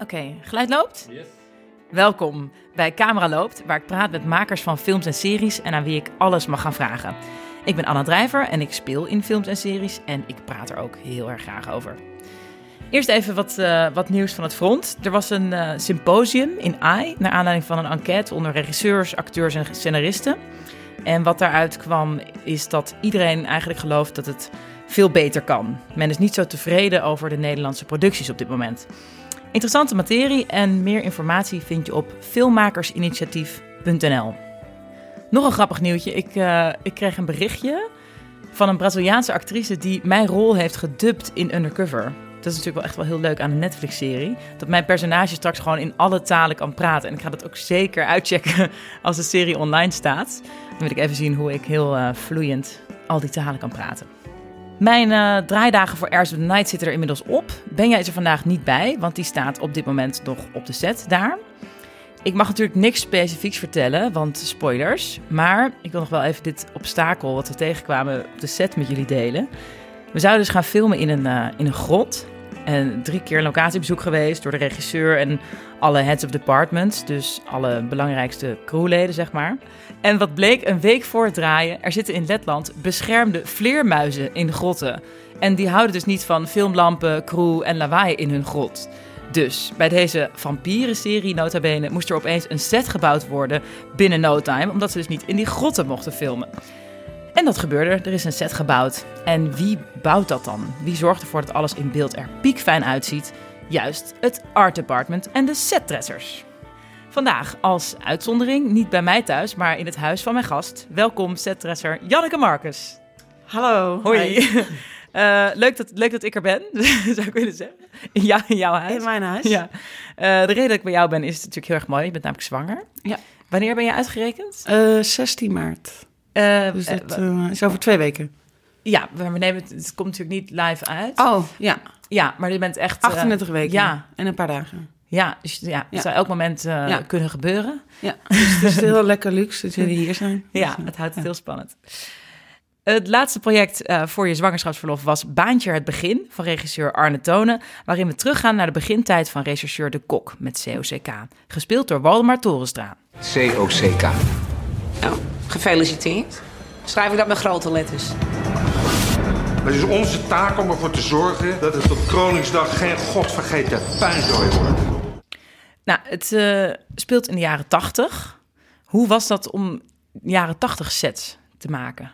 Oké, geluid loopt? Yes. Welkom bij Camera Loopt, waar ik praat met makers van films en series en aan wie ik alles mag gaan vragen. Ik ben Anna Drijver en ik speel in films en series en ik praat er ook heel erg graag over. Eerst even wat, uh, wat nieuws van het front. Er was een uh, symposium in AI naar aanleiding van een enquête onder regisseurs, acteurs en scenaristen. En wat daaruit kwam is dat iedereen eigenlijk gelooft dat het veel beter kan. Men is niet zo tevreden over de Nederlandse producties op dit moment. Interessante materie en meer informatie vind je op filmmakersinitiatief.nl. Nog een grappig nieuwtje. Ik, uh, ik kreeg een berichtje van een Braziliaanse actrice die mijn rol heeft gedubt in Undercover. Dat is natuurlijk wel echt wel heel leuk aan een Netflix-serie. Dat mijn personage straks gewoon in alle talen kan praten. En ik ga dat ook zeker uitchecken als de serie online staat. Dan wil ik even zien hoe ik heel uh, vloeiend al die talen kan praten. Mijn uh, draaidagen voor Airs of the Night zitten er inmiddels op. Benja is er vandaag niet bij, want die staat op dit moment nog op de set daar. Ik mag natuurlijk niks specifieks vertellen, want spoilers. Maar ik wil nog wel even dit obstakel wat we tegenkwamen op de set met jullie delen. We zouden dus gaan filmen in een, uh, in een grot. En drie keer locatiebezoek geweest door de regisseur en alle heads of departments. Dus alle belangrijkste crewleden, zeg maar. En wat bleek een week voor het draaien, er zitten in Letland beschermde vleermuizen in grotten. En die houden dus niet van filmlampen, crew en lawaai in hun grot. Dus bij deze vampieren-serie nota bene moest er opeens een set gebouwd worden binnen no time, omdat ze dus niet in die grotten mochten filmen. En dat gebeurde. Er is een set gebouwd. En wie bouwt dat dan? Wie zorgt ervoor dat alles in beeld er piekfijn uitziet? Juist het art department en de setdressers. Vandaag als uitzondering, niet bij mij thuis, maar in het huis van mijn gast. Welkom setdresser Janneke Marcus. Hallo. Hoi. Uh, leuk, dat, leuk dat ik er ben, zou ik willen zeggen. In, jou, in jouw huis. In mijn huis. Ja. Uh, de reden dat ik bij jou ben is natuurlijk heel erg mooi. Je bent namelijk zwanger. Ja. Wanneer ben je uitgerekend? Uh, 16 maart. dus dat is over twee weken. Ja, we nemen het, het komt natuurlijk niet live uit. Oh, ja. Ja, maar je bent echt... 38 weken. Ja. En een paar dagen. Ja, dus ja, het zou elk moment uh, ja. kunnen gebeuren. Ja, dus het is heel lekker luxe dat jullie hier zijn. Ja, dus, het houdt het heel spannend. Het laatste project uh, voor je zwangerschapsverlof was Baantje het Begin van regisseur Arne Tonen, waarin we teruggaan naar de begintijd van rechercheur De Kok met COCK, gespeeld door Waldemar Torenstra. COCK. Nou, gefeliciteerd. Schrijf ik dat met grote letters. Het is onze taak om ervoor te zorgen dat het op Kroningsdag geen godvergeten puinzooi wordt. Nou, het uh, speelt in de jaren 80. Hoe was dat om jaren 80 sets te maken?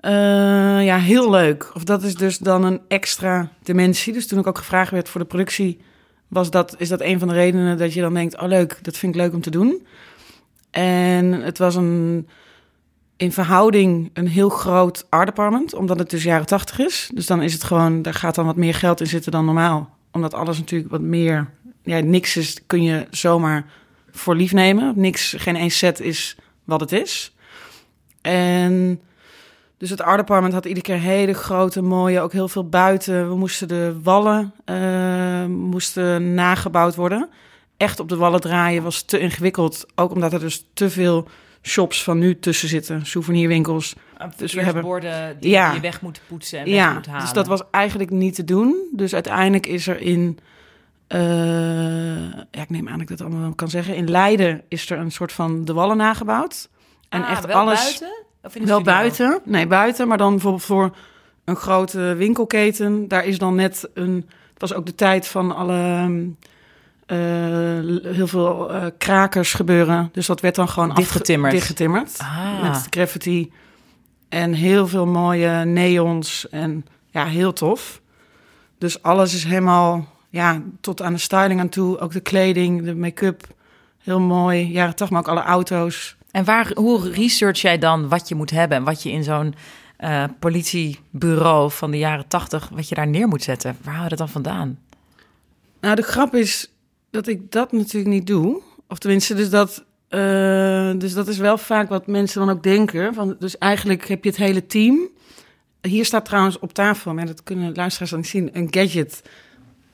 Uh, ja, heel leuk. Of dat is dus dan een extra dimensie. Dus toen ik ook gevraagd werd voor de productie, was dat, is dat een van de redenen dat je dan denkt: oh leuk, dat vind ik leuk om te doen. En het was een in verhouding een heel groot art department, omdat het dus jaren tachtig is. Dus dan is het gewoon, daar gaat dan wat meer geld in zitten dan normaal. Omdat alles natuurlijk wat meer, ja, niks is, kun je zomaar voor lief nemen. Niks, geen één set is wat het is. En dus het art department had iedere keer hele grote, mooie, ook heel veel buiten. We moesten de wallen uh, moesten nagebouwd worden. Echt op de wallen draaien was te ingewikkeld, ook omdat er dus te veel shops van nu tussen zitten, souvenirwinkels. Dus we hebben borden die ja. je weg moet poetsen en ja, moet halen. Dus dat was eigenlijk niet te doen. Dus uiteindelijk is er in, uh, ja, ik neem aan dat ik dat allemaal wel kan zeggen. In Leiden is er een soort van de wallen nagebouwd. En ah, echt wel alles. Buiten? Of in de wel studio? buiten. Nee, buiten. Maar dan bijvoorbeeld voor een grote winkelketen. Daar is dan net een. Het was ook de tijd van alle. Uh, heel veel uh, krakers gebeuren. Dus dat werd dan gewoon dichtgetimmerd. dichtgetimmerd Ah. Met graffiti. En heel veel mooie neons. En ja, heel tof. Dus alles is helemaal, ja, tot aan de styling aan toe. Ook de kleding, de make-up. Heel mooi. Jaren toch, maar ook alle auto's. En waar, hoe research jij dan wat je moet hebben en wat je in zo'n uh, politiebureau van de jaren tachtig, wat je daar neer moet zetten? Waar hou je dat dan vandaan? Nou, de grap is dat ik dat natuurlijk niet doe. Of tenminste, dus dat, uh, dus dat is wel vaak wat mensen dan ook denken. Van, dus eigenlijk heb je het hele team. Hier staat trouwens op tafel, maar dat kunnen luisteraars dan niet zien, een gadget.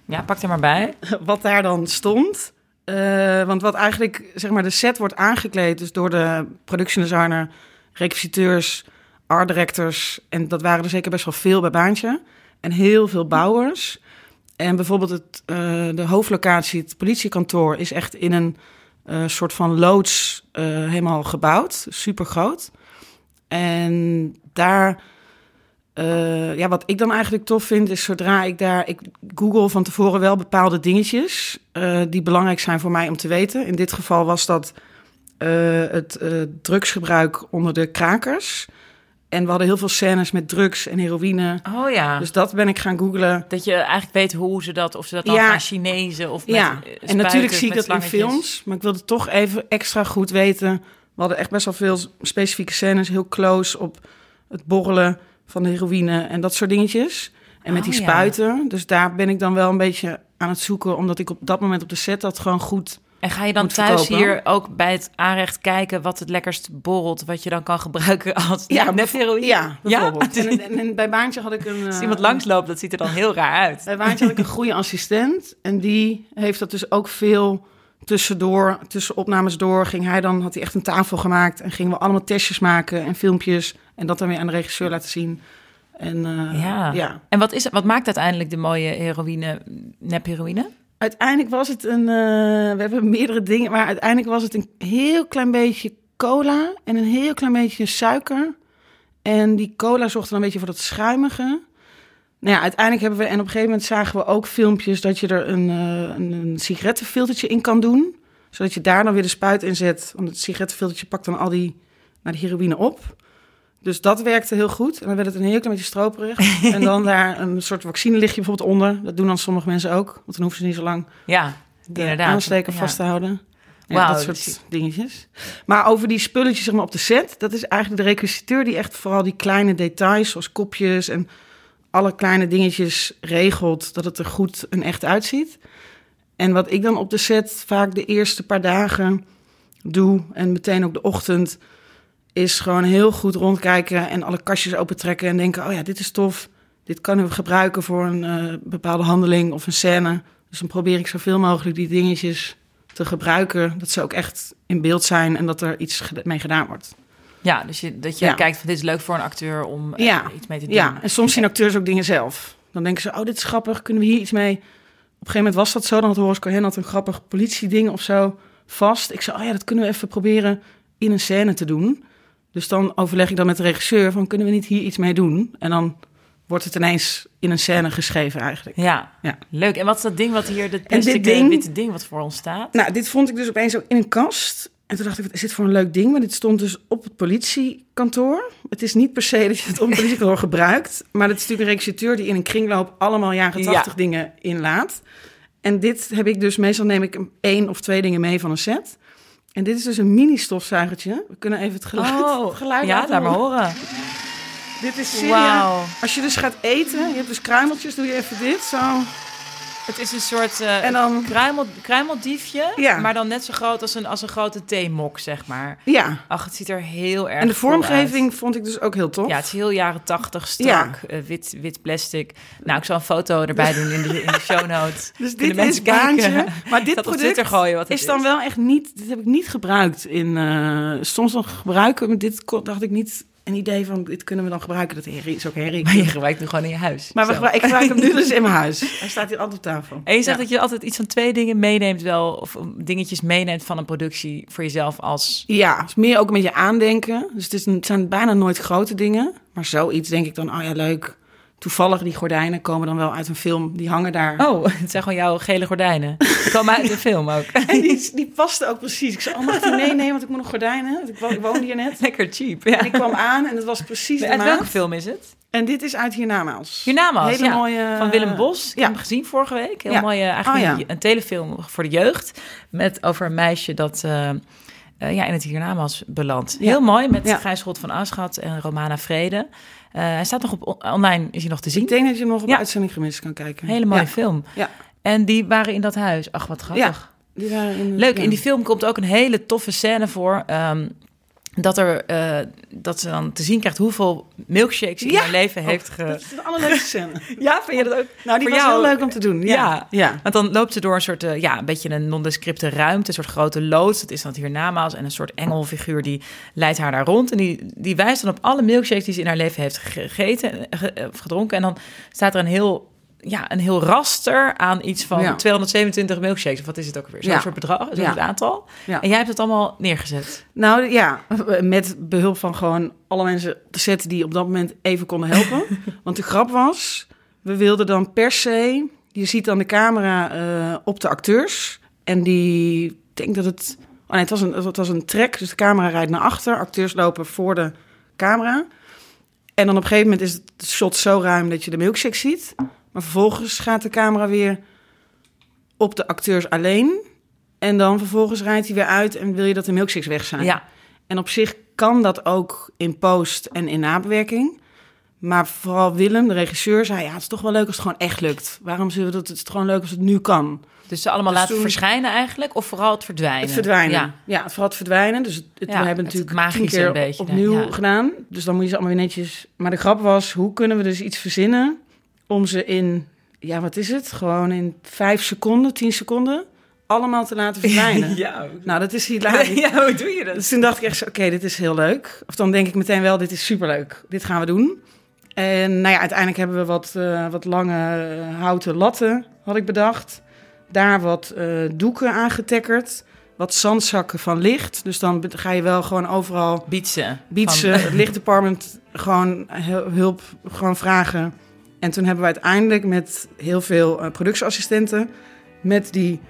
Ja, pak er maar bij. Wat daar dan stond. Uh, want wat eigenlijk, zeg maar, de set wordt aangekleed dus door de production designer, requisiteurs, art directors. En dat waren er zeker best wel veel bij Baantje. En heel veel bouwers. En bijvoorbeeld het, eh, de hoofdlocatie, het politiekantoor, is echt in een eh, soort van loods eh, helemaal gebouwd. Super groot. En daar, eh, ja, wat ik dan eigenlijk tof vind, is zodra ik daar, ik google van tevoren wel bepaalde dingetjes eh, die belangrijk zijn voor mij om te weten. In dit geval was dat eh, het drugsgebruik onder de krakers. En we hadden heel veel scènes met drugs en heroïne. Oh ja. Dus dat ben ik gaan googlen. dat je eigenlijk weet hoe ze dat, of ze dat dan Ja. gaan Chinezen of met ja, en natuurlijk zie ik dat in films, maar ik wilde toch even extra goed weten. We hadden echt best wel veel specifieke scènes, heel close op het borrelen van de heroïne en dat soort dingetjes. En met Oh, die ja. spuiten. Dus daar ben ik dan wel een beetje aan het zoeken, omdat ik op dat moment op de set dat gewoon goed. En ga je dan thuis verkopen. hier ook bij het aanrecht kijken wat het lekkerst borrelt, wat je dan kan gebruiken als Ja, net heroïne? Ja, bijvoorbeeld. Ja? En, en, en bij Baantje had ik een. Als eh, iemand langsloopt, dat ziet er dan heel raar uit. Bij Baantje had ik een goede assistent. En die heeft dat dus ook veel tussendoor, tussen opnames door. Ging hij dan, had hij echt een tafel gemaakt. En gingen we allemaal testjes maken en filmpjes. En dat dan weer aan de regisseur laten zien. En eh, Ja. ja. En wat, is, het- wat maakt uiteindelijk de mooie heroïne, nep-heroïne? Uiteindelijk was het een. eh, we hebben meerdere dingen. Maar uiteindelijk was het een heel klein beetje cola. En een heel klein beetje suiker. En die cola zorgde dan een beetje voor dat schuimige. Nou ja, uiteindelijk hebben we... En op een gegeven moment zagen we ook filmpjes... dat je er een, eh, een, een sigarettenfiltertje in kan doen. Zodat je daar dan weer de spuit in zet. Want het sigarettenfiltertje pakt dan al die... naar de heroïne op. Dus dat werkte heel goed. En dan werd het een heel klein beetje stroperig. en dan daar een soort vaccinelichtje bijvoorbeeld onder. Dat doen dan sommige mensen ook. Want dan hoeven ze niet zo lang Ja, de inderdaad. aansteker Ja. vast te houden. Ja, dat dus soort dingetjes. Maar over die spulletjes zeg maar, op de set... dat is eigenlijk de requisiteur die echt vooral die kleine details... zoals kopjes en alle kleine dingetjes regelt... dat het er goed en echt uitziet. En wat ik dan op de set vaak de eerste paar dagen doe... en meteen ook de ochtend... is gewoon heel goed rondkijken en alle kastjes opentrekken... en denken, oh ja, dit is tof. Dit kunnen we gebruiken voor een eh, bepaalde handeling of een scène. Dus dan probeer ik zoveel mogelijk die dingetjes te gebruiken. Dat ze ook echt in beeld zijn en dat er iets mee gedaan wordt. Ja, dus je, dat je Ja. kijkt van dit is leuk voor een acteur om eh, Ja. iets mee te doen. Ja, en soms zien acteurs ook dingen zelf. Dan denken ze, oh, dit is grappig, kunnen we hier iets mee? Op een gegeven moment was dat zo. Dan had Horace Cohen had een grappig politieding of zo vast. Ik zei, oh ja, dat kunnen we even proberen in een scène te doen. Dus dan overleg ik dan met de regisseur van, kunnen we niet hier iets mee doen? En dan wordt het ineens in een scène geschreven eigenlijk. Ja. Ja. leuk. En wat is dat ding wat hier, dat dit plastic ding- eh, witte ding wat voor ons staat? Nou, dit vond ik dus opeens ook in een kast. En toen dacht ik, wat is dit voor een leuk ding? Maar dit stond dus op het politiekantoor. Het is niet per se dat je het op het politiekantoor gebruikt. Maar het is natuurlijk een requisiteur die in een kringloop allemaal jaren Ja. 80 dingen inlaat. En dit heb ik dus, meestal neem ik een- één of twee dingen mee van een set. En dit is dus een mini stofzuigertje. We kunnen even het geluid, het geluid Oh, ja, laten laat maar horen. Dit is. Wauw. Als je dus gaat eten, je hebt dus kruimeltjes, doe je even dit zo. Het is een soort En dan- kruimel, kruimeldiefje, Ja. maar dan net zo groot als een, als een grote theemok, zeg maar. Ja, Ach, het ziet er heel erg en de vormgeving vond ik dus ook heel tof. Ja, het is heel jaren tachtig, strak, eh, wit, wit plastic. Nou, ik zal een foto erbij doen in de, in de show notes. Dus dit is mensen kijken. baantje. Maar dit product gooien wat het is dan is. wel echt niet... Dit heb ik niet gebruikt in... eh, soms nog gebruiken, maar dit dacht ik niet... Een idee van, dit kunnen we dan gebruiken. Dat herrie is ook herrie. Maar je gebruikt hem gewoon in je huis. Maar we ik gebruik hem nu dus in mijn huis. Hij staat hier altijd op tafel. En je zegt Ja. dat je altijd iets van twee dingen meeneemt wel, of dingetjes meeneemt van een productie voor jezelf als... Ja, meer ook een beetje aandenken. Dus het, is, het zijn bijna nooit grote dingen. Maar zoiets denk ik dan, oh ja, leuk. Toevallig, die gordijnen komen dan wel uit een film. Die hangen daar. Oh, het zijn gewoon jouw gele gordijnen. Die komen uit de film ook. En die, die paste ook precies. Ik zei, oh, mag ik die meenemen? Want ik moet nog gordijnen. Ik wo- ik woonde hier net. Lekker cheap, ja. En ik kwam aan en het was precies de Uit maat. welke film is het? En dit is uit Hiernamaals. Hiernamaals, Hele ja. mooie... Van Willem Bos. Ik ja. heb hem gezien vorige week. Heel Ja. mooie, eigenlijk Oh, ja. een- telefilm voor de jeugd. Met over een meisje dat eh, eh, ja, in het hiernamaals belandt. Ja. Heel mooi, met. Gijs Schot van Aschat en Romana Vrede. Eh, hij staat nog op online, is hij nog te zien. Ik denk dat je hem nog op Ja. uitzending gemist kan kijken. Hele mooie Ja. film. Ja. En die waren in dat huis. Ach, wat grappig. Die waren in, Leuk, ja. in die film komt ook een hele toffe scène voor. ehm, dat, er, eh, dat ze dan te zien krijgt hoeveel milkshakes ze in haar leven heeft ge... Dat is de allerleukste scène. Ja, vind je dat ook? Nou, die Voor was jou- heel leuk om te doen. Ja. Ja. ja. Want dan loopt ze door een soort, eh, ja, een beetje een nondescripte ruimte, een soort grote loods. Dat is dan hiernamaals. En een soort engelfiguur die leidt haar daar rond. En die, die wijst dan op alle milkshakes die ze in haar leven heeft gegeten, ge- eh, of gedronken. En dan staat er een heel ja, een heel raster aan iets van Ja. 227 milkshakes. Of wat is het ook weer? Zo'n Ja. soort bedrag, zo'n Ja. aantal. En jij hebt het allemaal neergezet. Nou ja, met behulp van gewoon alle mensen te zetten die op dat moment even konden helpen. Want de grap was, we wilden dan per se, je ziet dan de camera eh, op de acteurs. En die, ik denk dat het, oh nee, het was, een, het was een track, dus de camera rijdt naar achter, acteurs lopen voor de camera. En dan op een gegeven moment is het shot zo ruim dat je de milkshake ziet. Maar vervolgens gaat de camera weer op de acteurs alleen. En dan vervolgens rijdt hij weer uit en wil je dat de milkshakes weg zijn. Ja, En op zich kan dat ook in post en in nabewerking. Maar vooral Willem, de regisseur, zei... ja, het is toch wel leuk als het gewoon echt lukt. Waarom zullen we dat... Het is gewoon leuk als het nu kan. dus ze allemaal Dus laten toen- verschijnen eigenlijk, of vooral het verdwijnen? Het verdwijnen. Ja. Ja, het vooral het verdwijnen. Dus het, het- Ja, we hebben het natuurlijk tien keer een beetje, opnieuw ja. gedaan. Dus dan moet je ze allemaal weer netjes... Maar de grap was, hoe kunnen we dus iets verzinnen... om ze in, ja, wat is het? Gewoon in vijf seconden, tien seconden... allemaal te laten verdwijnen. Ja. Nou, dat is hilarisch. ja, hoe doe je dat? Dus toen dacht ik echt zo, oké, dit is heel leuk. Of dan denk ik meteen wel, dit is superleuk. Dit gaan we doen. En nou ja, uiteindelijk hebben we wat, eh, wat lange eh, houten latten, had ik bedacht. Daar wat eh, doeken aangetekkerd. Wat zandzakken van licht. Dus dan ga je wel gewoon overal Bietsen. bietsen, Van- het lichtdepartment gewoon hulp gewoon vragen. En toen hebben we uiteindelijk met heel veel eh, productieassistenten... met die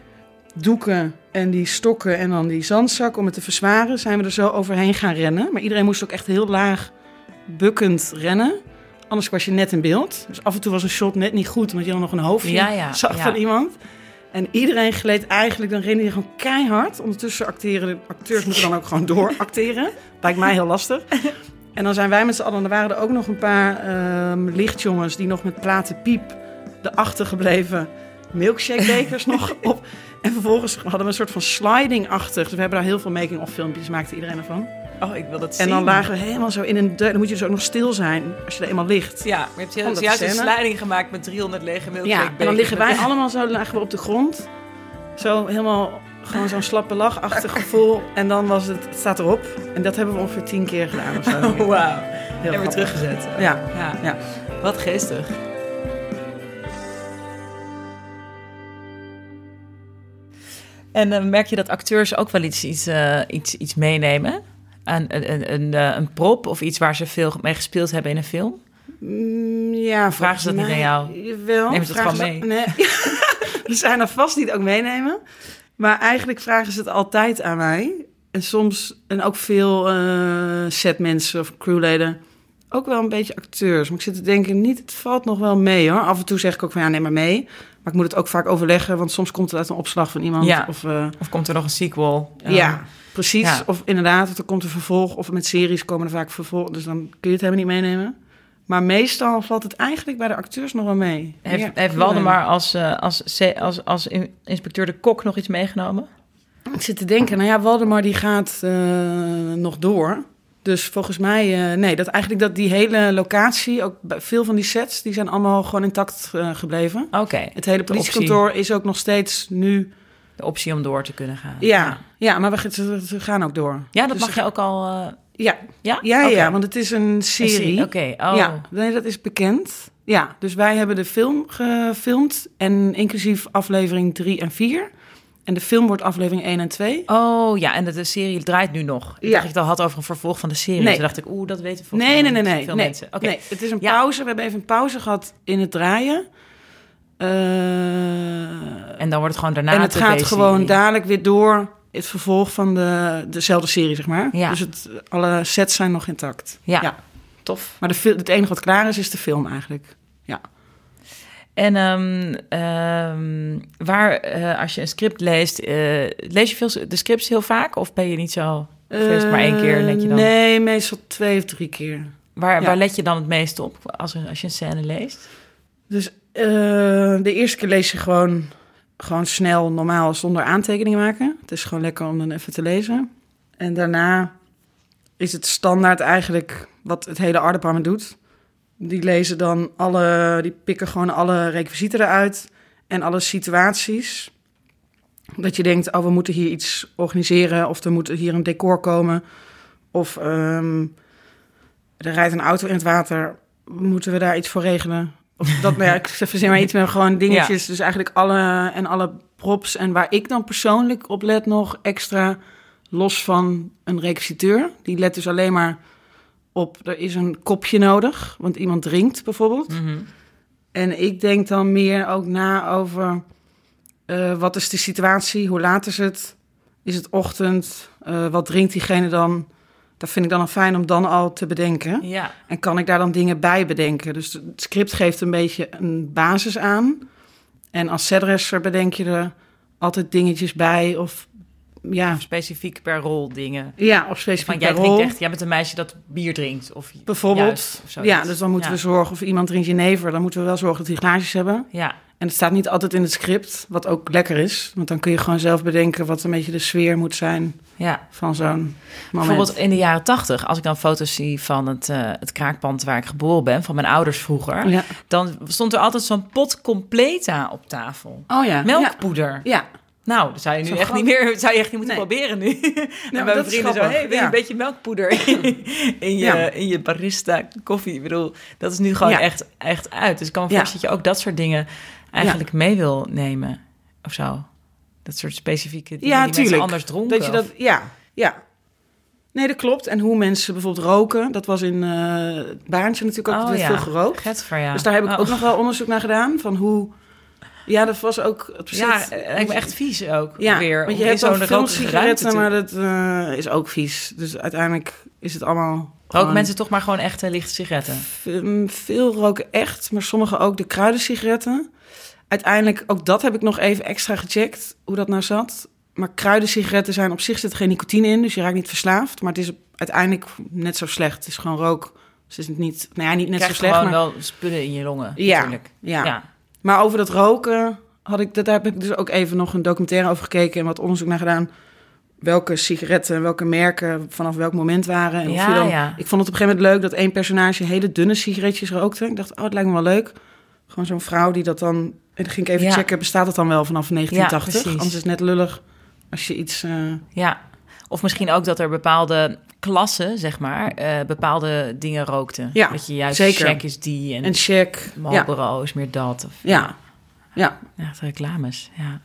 doeken en die stokken en dan die zandzak om het te verzwaren... zijn we er zo overheen gaan rennen. Maar iedereen moest ook echt heel laag bukkend rennen. Anders was je net in beeld. Dus af en toe was een shot net niet goed... omdat je dan nog een hoofdje Ja, ja, zag ja. van iemand... En iedereen gleed eigenlijk, dan rende je gewoon keihard. Ondertussen acteren, de acteurs moeten dan ook gewoon door acteren. Lijkt mij heel lastig. En dan zijn wij met z'n allen, er waren er ook nog een paar ehm, lichtjongens die nog met platen piep de achtergebleven milkshake bekers nog op. En vervolgens hadden we een soort van sliding-achtig. Dus we hebben daar heel veel making-of filmpjes, maakte iedereen ervan. Oh, ik wil dat En zien. dan lagen we helemaal zo in een... Dan moet je dus ook nog stil zijn als je er eenmaal ligt. Ja, maar je hebt heel, juist een sliding gemaakt met 300 lege milkshake Ja, en dan liggen wij allemaal zo lagen we op de grond. Zo helemaal gewoon zo'n slappe lachachtig gevoel. En dan was het, het staat erop. En dat hebben we ongeveer tien keer gedaan of zo. Oh, wauw. Heel en weer teruggezet. Ja, Ja. ja. Wat geestig. En eh, merk je dat acteurs ook wel iets, iets, eh, iets, iets meenemen? Een, een, een, een, eh, een prop of iets waar ze veel mee gespeeld hebben in een film? Mm, ja, Vragen ze dat niet aan jou? Jawel. Nemen ze het gewoon ze- Nee. Ze zijn er vast niet ook meenemen. Maar eigenlijk vragen ze het altijd aan mij. En soms, en ook veel eh, setmensen of crewleden. Ook wel een beetje acteurs. Maar ik zit te denken, niet, het valt nog wel mee hoor. Af en toe zeg ik ook van ja, neem maar mee. Maar ik moet het ook vaak overleggen, want soms komt het uit een opslag van iemand. Ja. Of, eh, Of komt er nog een sequel? ja, precies. ja. Of inderdaad, er komt een vervolg. Of met series komen er vaak vervolg. Dus dan kun je het helemaal niet meenemen. Maar meestal valt het eigenlijk bij de acteurs nog wel mee. Heeft, Ja, heeft Waldemar als, eh, als, als, als in- inspecteur de kok nog iets meegenomen? Ik zit te denken, nou ja, Waldemar die gaat eh, nog door. Dus volgens mij, eh, nee, dat eigenlijk dat die hele locatie, ook bij veel van die sets, die zijn allemaal gewoon intact gebleven. Oké, Het hele politiekantoor is ook nog steeds nu. de optie om door te kunnen gaan. Ja, ja maar we, gaan ook door. Ja, dat Dus mag je ook al... eh, Ja, ja? ja, ja, want het is een serie. Oké, oh. Ja, nee, dat is bekend. Ja, dus wij hebben de film gefilmd en inclusief aflevering 3 en 4. En de film wordt aflevering 1 en 2. Oh ja, en de, de serie draait nu nog. Ik Ja. dacht dat je het al had over een vervolg van de serie. Nee. Toen dacht ik, oeh, dat weten volgens Nee, mij nee, nee, nee. veel nee, mensen. Oké. nee. Het is een Ja. pauze. We hebben even een pauze gehad in het draaien. Eh, En dan wordt het gewoon daarna en het gaat gewoon dadelijk weer door. Het vervolg van de, dezelfde serie, zeg maar. Ja. Dus het, alle sets zijn nog intact. Ja, tof. Maar de, het enige wat klaar is, is de film eigenlijk. Ja. En ehm, ehm, waar, eh, als je een script leest, eh, lees je veel de scripts heel vaak? Of ben je niet zo... Maar één keer denk je dan... Eh, Nee, meestal twee of drie keer. Waar, Ja. waar let je dan het meest op als, als je een scène leest? Dus de eerste keer lees je gewoon, gewoon snel, normaal, zonder aantekeningen maken. Het is gewoon lekker om dan even te lezen. En daarna is het standaard eigenlijk wat het hele art department doet. Die lezen dan alle, die pikken gewoon alle requisieten eruit en alle situaties. Dat je denkt, oh, we moeten hier iets organiseren of er moet hier een decor komen. Of ehm, er rijdt een auto in het water, moeten we daar iets voor regelen? Dat, nou ja, ik verzin maar iets met gewoon dingetjes. Dus eigenlijk alle en alle props. En waar ik dan persoonlijk op let nog extra, los van een requisiteur. Die let dus alleen maar op, er is een kopje nodig. Want iemand drinkt bijvoorbeeld. Mhm. En ik denk dan meer ook na over eh, wat is de situatie, hoe laat is het, is het ochtend, Eh, wat drinkt diegene dan. Dat vind ik dan al fijn om dan al te bedenken. Ja, En kan ik daar dan dingen bij bedenken? Dus het script geeft een beetje een basis aan. En als setdresser bedenk je er altijd dingetjes bij of ja, specifiek per rol dingen. ja of Van specifiek jij per drinkt rol. echt, jij bent een meisje dat bier drinkt. Of Bijvoorbeeld. juist, of zoiets. ja, dus dan moeten Ja. we zorgen of iemand drinkt jenever. Dan moeten we wel zorgen dat die glaasjes hebben. Ja, En het staat niet altijd in het script, wat ook lekker is. Want dan kun je gewoon zelf bedenken wat een beetje de sfeer moet zijn ja. van zo'n moment. Bijvoorbeeld in de jaren tachtig, als ik dan foto's zie van het, eh, het kraakpand waar ik geboren ben, van mijn ouders vroeger, Ja. dan stond er altijd zo'n pot completa op tafel. Oh ja. Melkpoeder. Ja. Nou, dat zou je nu echt niet meer, zou je echt niet moeten Nee. proberen nu. en maar mijn dat is vrienden zo, hey, wil je een beetje melkpoeder in je, Ja. in je barista koffie? Ik bedoel, dat is nu gewoon Ja. echt, echt uit. Dus ik kan me voorstellen dat je ook dat soort dingen eigenlijk mee wil nemen. Of zo. Dat soort specifieke dingen Ja, die mensen tuurlijk. anders dronken. Dat je dat, of- ja, ja. Nee, dat klopt. En hoe mensen bijvoorbeeld roken. Dat was in eh het baantje natuurlijk ook Oh, ja. veel gerookt. Getver, ja. Dus daar heb ik Oh. ook nog wel onderzoek naar gedaan. Van hoe... Ja, dat was ook... Het Ja, zit- het lijkt me echt vies ook Ja, weer. want je hebt zo'n veel sigaretten, te- maar dat eh, is ook vies. Dus uiteindelijk is het allemaal... Roken mensen toch maar gewoon echt eh, lichte sigaretten? Ve- Veel roken echt, maar sommige ook de kruidensigaretten. Uiteindelijk, ook dat heb ik nog even extra gecheckt, hoe dat nou zat. Maar kruidensigaretten zijn op zich zit geen nicotine in, dus je raakt niet verslaafd. Maar het is uiteindelijk net zo slecht. Het is gewoon rook. Dus het is niet, nou ja, niet net Je zo krijgt slecht, gewoon maar... wel spullen in je longen, Ja, natuurlijk. Ja. ja. Maar over dat roken had ik, daar heb ik dus ook even nog een documentaire over gekeken en wat onderzoek naar gedaan. Welke sigaretten, welke merken vanaf welk moment waren. En of Ja, dan, ja. Ik vond het op een gegeven moment leuk dat één personage hele dunne sigaretjes rookte. Ik dacht, oh, het lijkt me wel leuk. Gewoon zo'n vrouw die dat dan... En dan ging ik even Ja. checken, bestaat het dan wel vanaf 1980? precies. Anders is het net lullig als je iets... eh, Ja. Of misschien ook dat er bepaalde klassen, zeg maar, eh, bepaalde dingen rookten. Ja, dat je juist zeker. check is die en, een check. Ja, Marlboro is meer dat. Of, ja, ja. Ja, reclames, ja.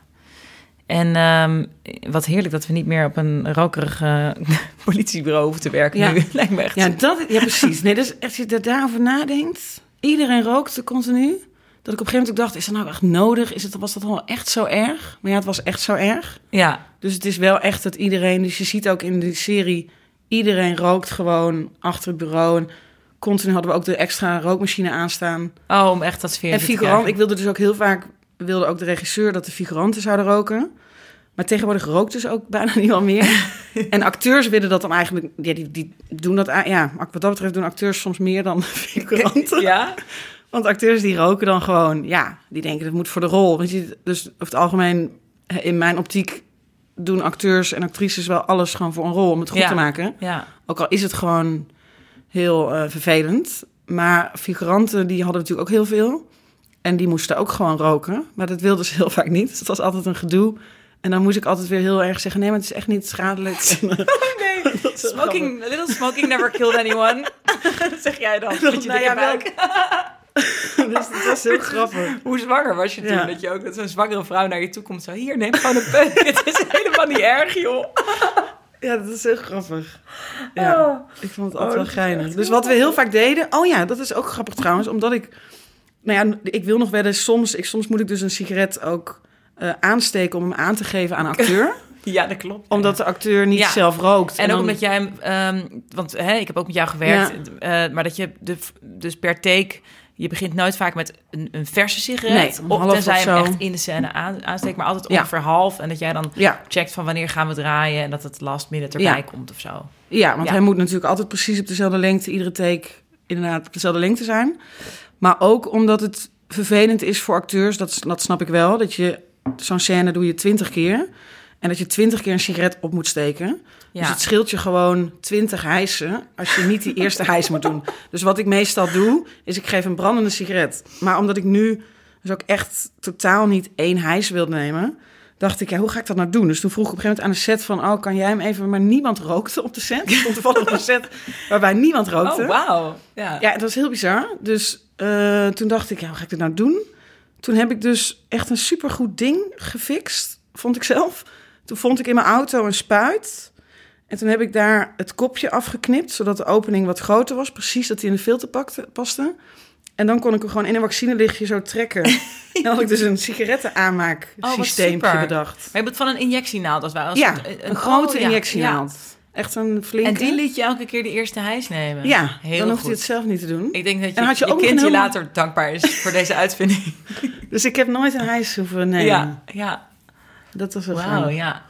En ehm, wat heerlijk dat we niet meer op een rokerige politiebureau hoeven te werken Ja. nu. Lijkt me echt... Ja, dat, ja, precies. Nee, dus als je er daarover nadenkt, iedereen rookte continu. Dat ik op een gegeven moment ook dacht, is dat nou echt nodig? Is het, was dat wel echt zo erg? Maar ja, het was echt zo erg. ja. Dus het is wel echt dat iedereen... Dus je ziet ook in die serie, iedereen rookt gewoon achter het bureau. En continu hadden we ook de extra rookmachine aanstaan. Oh, om echt dat sfeer En figurant, ik wilde dus ook heel vaak... wilde ook de regisseur dat de figuranten zouden roken. Maar tegenwoordig rookt dus ook bijna niemand meer. en acteurs willen dat dan eigenlijk... Ja, die, die doen dat... Ja, wat dat betreft doen acteurs soms meer dan figuranten. Ja? Want acteurs die roken dan gewoon... Ja, die denken dat moet voor de rol. Weet je, dus over het algemeen, in mijn optiek... doen acteurs en actrices wel alles gewoon voor een rol... om het goed Ja. te maken. Ja. Ook al is het gewoon heel eh, vervelend. Maar figuranten, die hadden natuurlijk ook heel veel. En die moesten ook gewoon roken. Maar dat wilden ze heel vaak niet. Dus het was altijd een gedoe. En dan moest ik altijd weer heel erg zeggen... nee, maar het is echt niet schadelijk. Eh, Nee, smoking, a little smoking never killed anyone. dat zeg jij dan. Met je Nou ja. dus dat was heel grappig. Hoe zwanger was je toen? Ja. Dat je ook dat zo'n zwangere vrouw naar je toe komt. Zo, hier, neem gewoon een peuk. Het is helemaal niet erg, joh. Ja, dat is heel grappig. Ja, Oh. ik vond het Oh, altijd wel geinig. Dus wat we heel vaak deden... Oh ja, dat is ook grappig trouwens. Omdat ik... Nou ja, ik wil nog wel eens soms... Ik, soms moet ik dus een sigaret ook eh, aansteken... om hem aan te geven aan een acteur. Ja, dat klopt. omdat de acteur niet Ja. zelf rookt. En ook dan- omdat jij, hem, ehm, want hè, ik heb ook met jou gewerkt, eh, maar dat je de, dus per take, je begint nooit vaak met een, een verse sigaret. Nee, of tenzij je hem echt in de scène aan, aansteekt, maar altijd Ja. ongeveer half. En dat jij dan Ja, checkt van wanneer gaan we draaien en dat het last minute erbij Ja. komt of zo. ja, want Ja. hij moet natuurlijk altijd precies op dezelfde lengte... iedere take inderdaad op dezelfde lengte zijn. Maar ook omdat het vervelend is voor acteurs... dat, dat snap ik wel, dat je... Zo'n scène doe je twintig keer... En dat je twintig keer een sigaret op moet steken. Dus het scheelt je gewoon twintig hijsen als je niet die eerste hijs moet doen. Dus wat ik meestal doe, is ik geef een brandende sigaret. Maar omdat ik nu dus ook echt totaal niet één hijs wil nemen... dacht ik, ja, hoe ga ik dat nou doen? Dus toen vroeg ik op een gegeven moment aan de set van... oh, kan jij hem even... Maar niemand rookte op de set. Ik stond toevallig op een set waarbij niemand rookte. Oh, wauw. Ja. Ja, dat was heel bizar. Dus eh, toen dacht ik, ja, hoe ga ik dit nou doen? Toen heb ik dus echt een supergoed ding gefixt, vond ik zelf. Toen vond ik in mijn auto een spuit. En toen heb ik daar het kopje afgeknipt, zodat de opening wat groter was. Precies dat hij in de filter pakte, paste. En dan kon ik hem gewoon in een vaccinelichtje zo trekken. en dan had ik dus een sigaretten Oh, bedacht. Maar je hebt het van een injectienaald als. Als Ja, een, grote oh, ja, injectienaald. Echt een flinke. En die liet je elke keer de eerste hijs nemen. Ja, heel dan hoeft goed. hij het zelf niet te doen. Ik denk dat je, En had je je, ook kind je later dankbaar is voor deze uitvinding. Dus ik heb nooit een hijs hoeven nemen. Ja, ja. Dat was wel Wauw, ja.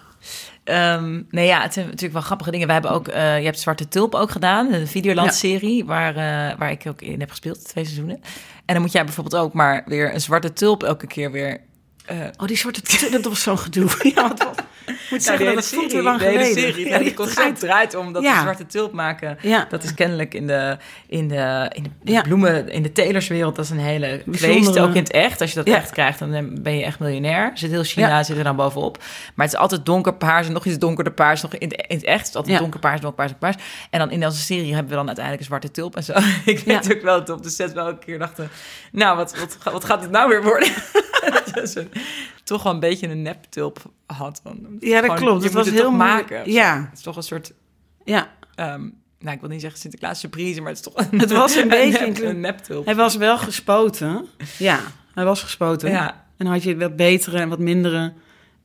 Ehm, nee, ja, het zijn natuurlijk wel grappige dingen. Wij hebben ook, eh, je hebt Zwarte Tulp ook gedaan, de Videoland-serie, waar, eh, waar ik ook in heb gespeeld, twee seizoenen. En dan moet jij bijvoorbeeld ook maar weer een Zwarte Tulp elke keer weer... eh, Oh, die zwarte t- dat was zo'n gedoe. Ja, wat, moet zeggen, Nou, dat die voelt hele weer lang de hele geleden. serie, Ja, die concept draait. om dat Ja. we zwarte tulp maken. Ja. Dat is kennelijk in de, in de, in de Ja. bloemen, in de telerswereld, dat is een hele kweest, ook in het echt. Als je dat echt krijgt, dan ben je echt miljonair. Zit heel China, zit er dan bovenop. Maar het is altijd donkerpaars en nog iets donkerder paars. Nog in, het- in het echt is het altijd donkerpaars, donkerpaars, donkerpaars. En dan in onze serie hebben we dan uiteindelijk een zwarte tulp en zo. Ik weet ook wel dat op de set wel een keer dachten, nou, wat, wat, wat gaat het nou weer worden? dat een, toch wel een beetje een neptulp had. Dan. Ja, dat Gewoon, klopt. Je Het moet was het heel maken. Ja, Het is toch een soort, ja. ehm, nou, ik wil niet zeggen Sinterklaas surprise, maar het is toch een, Het was een beetje nep, een- een neptulp. Hij was wel gespoten. Ja, hij was gespoten. Ja, En dan had je wat betere en wat mindere.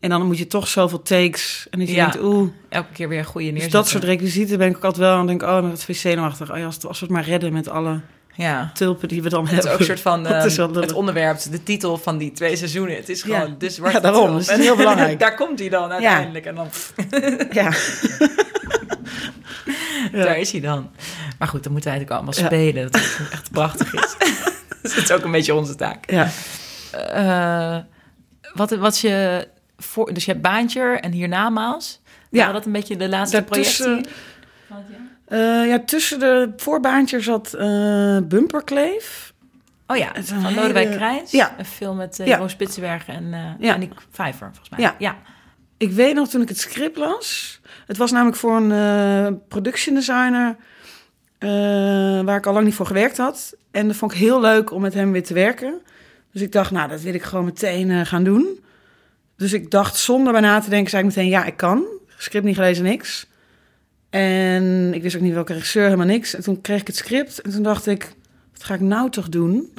En dan moet je toch zoveel takes. En dan je Ja. denkt, oeh. elke keer weer een goede Dus neerzetten. dat soort requisieten ben ik ook altijd wel. En denk ik, oh, dan het zenuwachtig. Oh ja, als we het maar redden met alle Ja. tulpen die we dan Het hebben. is ook een soort van ehm, is het onderwerp, de titel van die twee seizoenen. Het is Ja. gewoon de zwarte Ja, daarom. tulp. Dus het is heel belangrijk. Daar komt hij dan uiteindelijk. En dan, Ja. Ja. daar is hij dan. Maar goed, dan moeten wij natuurlijk allemaal Ja. spelen. Dat het echt prachtig is. dus het is ook een beetje onze taak. ja. Eh, wat was je voor? Dus je hebt baantje en hiernamaals. Ja. Dat een beetje de laatste Daartussen- Eh, ja, tussen de voorbaantjes zat eh Bumperkleef. Oh ja, van Lodewijk hele- Krijns. Ja. Een film met uh, Ja. Jeroen Spitsbergen en, uh, Ja. en Nick Vijver, volgens mij. Ja. ja. Ik weet nog toen ik het script las. Het was namelijk voor een eh production designer. eh, waar ik al lang niet voor gewerkt had. En dat vond ik heel leuk om met hem weer te werken. Dus ik dacht, nou, dat wil ik gewoon meteen eh, gaan doen. Dus ik dacht, zonder bij na te denken, zei ik meteen, ja, ik kan. Script niet gelezen, niks. En ik wist ook niet welke regisseur, helemaal niks. En toen kreeg ik het script en toen dacht ik, wat ga ik nou toch doen?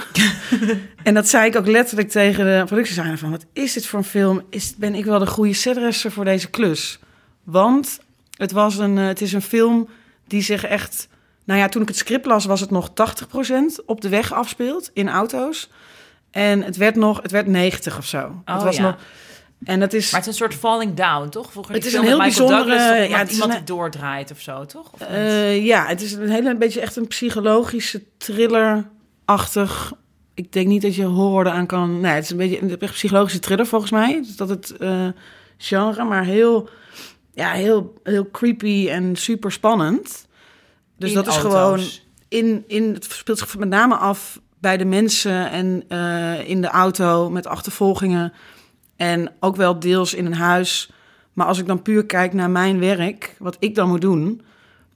en dat zei ik ook letterlijk tegen de productiedesigner van... wat is dit voor een film? Is, ben ik wel de goede setdresser voor deze klus? Want het, was een, eh, het is een film die zich echt... Nou ja, toen ik het script las was het nog 80% op de weg afspeelt in auto's. En het werd nog, het werd 90 of zo. het Oh, was ja. nog, en dat is... Maar het is een soort falling down, toch? Vroeger Het is een heel bijzondere- Douglas, ja, het is iemand een- die doordraait of zo, toch? Of? Eh, ja, het is een hele beetje echt een psychologische thriller-achtig. Ik denk niet dat je horror aan kan. Nee, het is een beetje een psychologische thriller volgens mij. Dus dat het eh, genre, maar heel, ja, heel, heel creepy en super spannend. Dus In dat is gewoon in, in het speelt zich met name af bij de mensen en eh, in de auto met achtervolgingen en ook wel deels in een huis. Maar als ik dan puur kijk naar mijn werk, wat ik dan moet doen.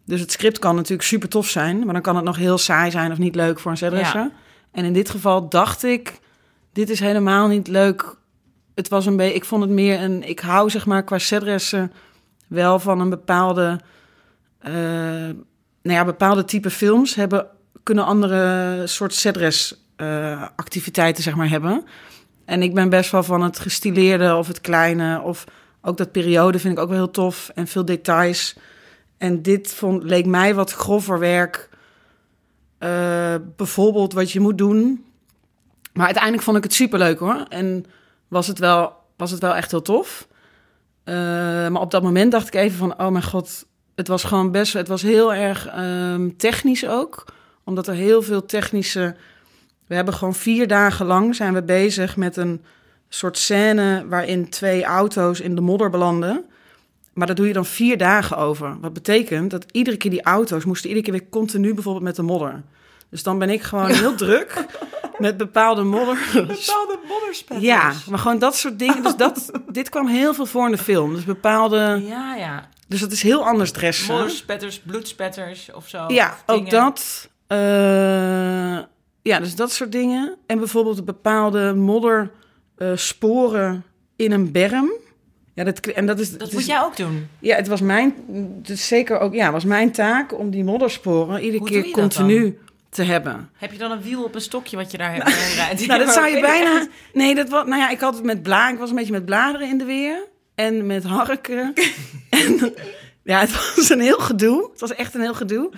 Dus het script kan natuurlijk super tof zijn, maar dan kan het nog heel saai zijn of niet leuk voor een zetdresser. Ja. En in dit geval dacht ik, dit is helemaal niet leuk. Het was een beetje, ik vond het meer een, ik hou zeg maar qua zetdressen wel van een bepaalde, eh, nou ja, bepaalde type films hebben kunnen andere soort setdress eh activiteiten zeg maar hebben. En ik ben best wel van het gestileerde of het kleine of ook dat periode vind ik ook wel heel tof en veel details. En dit vond, leek mij wat grover werk. Eh, bijvoorbeeld wat je moet doen. Maar uiteindelijk vond ik het superleuk hoor. En was het wel, was het wel echt heel tof. Eh, maar op dat moment dacht ik even van, oh mijn god, het was gewoon best, het was heel erg ehm, technisch ook. Omdat er heel veel technische, we hebben gewoon vier dagen lang zijn we bezig met een soort scène waarin twee auto's in de modder belanden. Maar daar doe je dan vier dagen over. Wat betekent dat iedere keer die auto's moesten iedere keer weer continu bijvoorbeeld met de modder. Dus dan ben ik gewoon heel druk met bepaalde modder. Bepaalde modderspetters. Ja, maar gewoon dat soort dingen. Dus dat, dit kwam heel veel voor in de film. Dus bepaalde... Ja, ja. Dus dat is heel anders dressen. Modderspetters, bloedspetters of zo. Ja, ook dat. Eh, ja, dus dat soort dingen. En bijvoorbeeld bepaalde moddersporen in een berm. Ja, dat, en dat is, Dat moet jij ook doen. Ja, het was mijn, is zeker ook, ja, was mijn taak om die moddersporen iedere Hoe keer continu te hebben. Heb je dan een wiel op een stokje wat je daar hebt eh, rijdt? Nou, dat zou je bijna. Nee, dat was. Nou ja, ik had het met bladeren. Ik was een beetje met bladeren in de weer. En met harken. en ja, het was een heel gedoe. Het was echt een heel gedoe.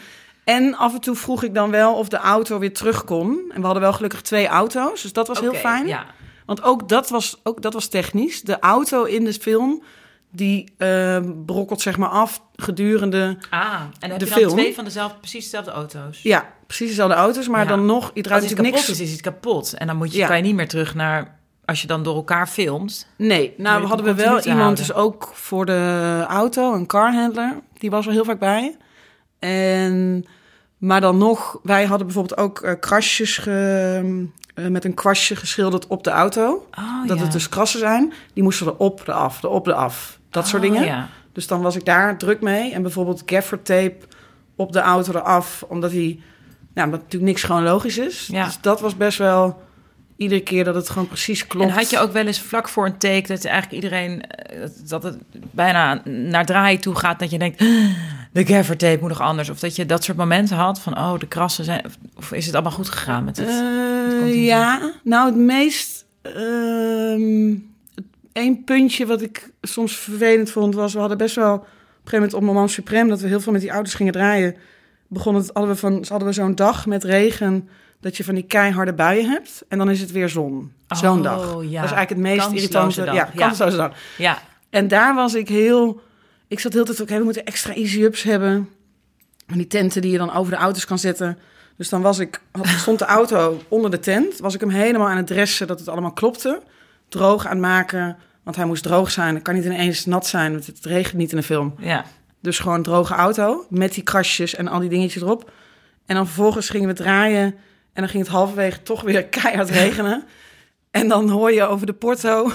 En af en toe vroeg ik dan wel of de auto weer terug kon. En we hadden wel gelukkig twee auto's. Dus dat was heel fijn. Ja. Want ook dat, was, ook dat was technisch. De auto in de film. Die eh, brokkelt zeg maar af gedurende... Ah, en heb De je dan film. twee van dezelfde, precies dezelfde auto's. Ja, precies dezelfde auto's. Maar Ja. dan nog... Je draait kapot niks... is, is iets kapot. En dan moet je, Ja. kan je niet meer terug naar... Als je dan door elkaar filmt. Nee, nou het hadden we wel iemand houden. dus ook voor de auto, een carhandler. Die was er heel vaak bij. En, maar dan nog, wij hadden bijvoorbeeld ook eh, krasjes ge- eh, met een kwastje geschilderd op de auto. Oh, dat ja. het dus krassen zijn. Die moesten erop, eraf, erop, eraf. Dat soort Oh, dingen. Ja. Dus dan was ik daar druk mee. En bijvoorbeeld gaffer tape op de auto eraf. Omdat die, nou, omdat natuurlijk niks gewoon logisch is. Ja. Dus dat was best wel iedere keer dat het gewoon precies klopt. En had je ook wel eens vlak voor een take dat eigenlijk iedereen eh, dat het bijna naar draaien toe gaat dat je denkt "Ah, de gaffer tape moet nog anders of dat je dat soort momenten had van oh de krassen zijn of, is het allemaal goed gegaan met het? Eh, ja, nou het meest... Eén puntje wat ik soms vervelend vond was... we hadden best wel op een gegeven moment op Moment Supreme... dat we heel veel met die auto's gingen draaien... begon het, hadden we, van, hadden we zo'n dag met regen... dat je van die keiharde buien hebt... en dan is het weer zon. Zo'n Oh, dag. ja. Dat is eigenlijk het meest irritante. dag, Ja, ja. kansloze dag. Ja, En daar was ik heel... Ik zat heel tijd oké, we moeten extra easy-ups hebben. En die tenten die je dan over de auto's kan zetten. Dus dan was ik, had, stond de auto onder de tent. Was ik hem helemaal aan het dressen dat het allemaal klopte. Droog aan het maken, want hij moest droog zijn. Het kan niet ineens nat zijn, want het regent niet in de film. ja. Dus gewoon een droge auto met die krasjes en al die dingetjes erop. En dan vervolgens gingen we draaien en dan ging het halverwege toch weer keihard regenen. En dan hoor je over de porto,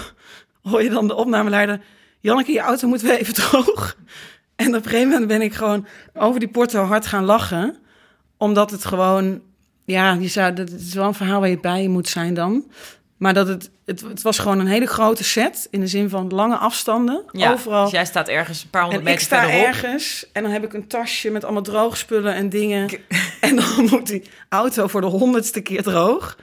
hoor je dan de opnameleider... Janneke, je auto moet weer even droog. En op een gegeven moment ben ik gewoon over die porto hard gaan lachen. Omdat het gewoon, ja, je zou, dat het is wel een verhaal waar je bij moet zijn dan. Maar dat het, het, het was gewoon een hele grote set in de zin van lange afstanden. ja. Overal. Dus jij staat ergens een paar honderd En ik meter sta verderop. ergens en dan heb ik een tasje met allemaal droogspullen en dingen. En dan moet die auto voor de honderdste keer droog.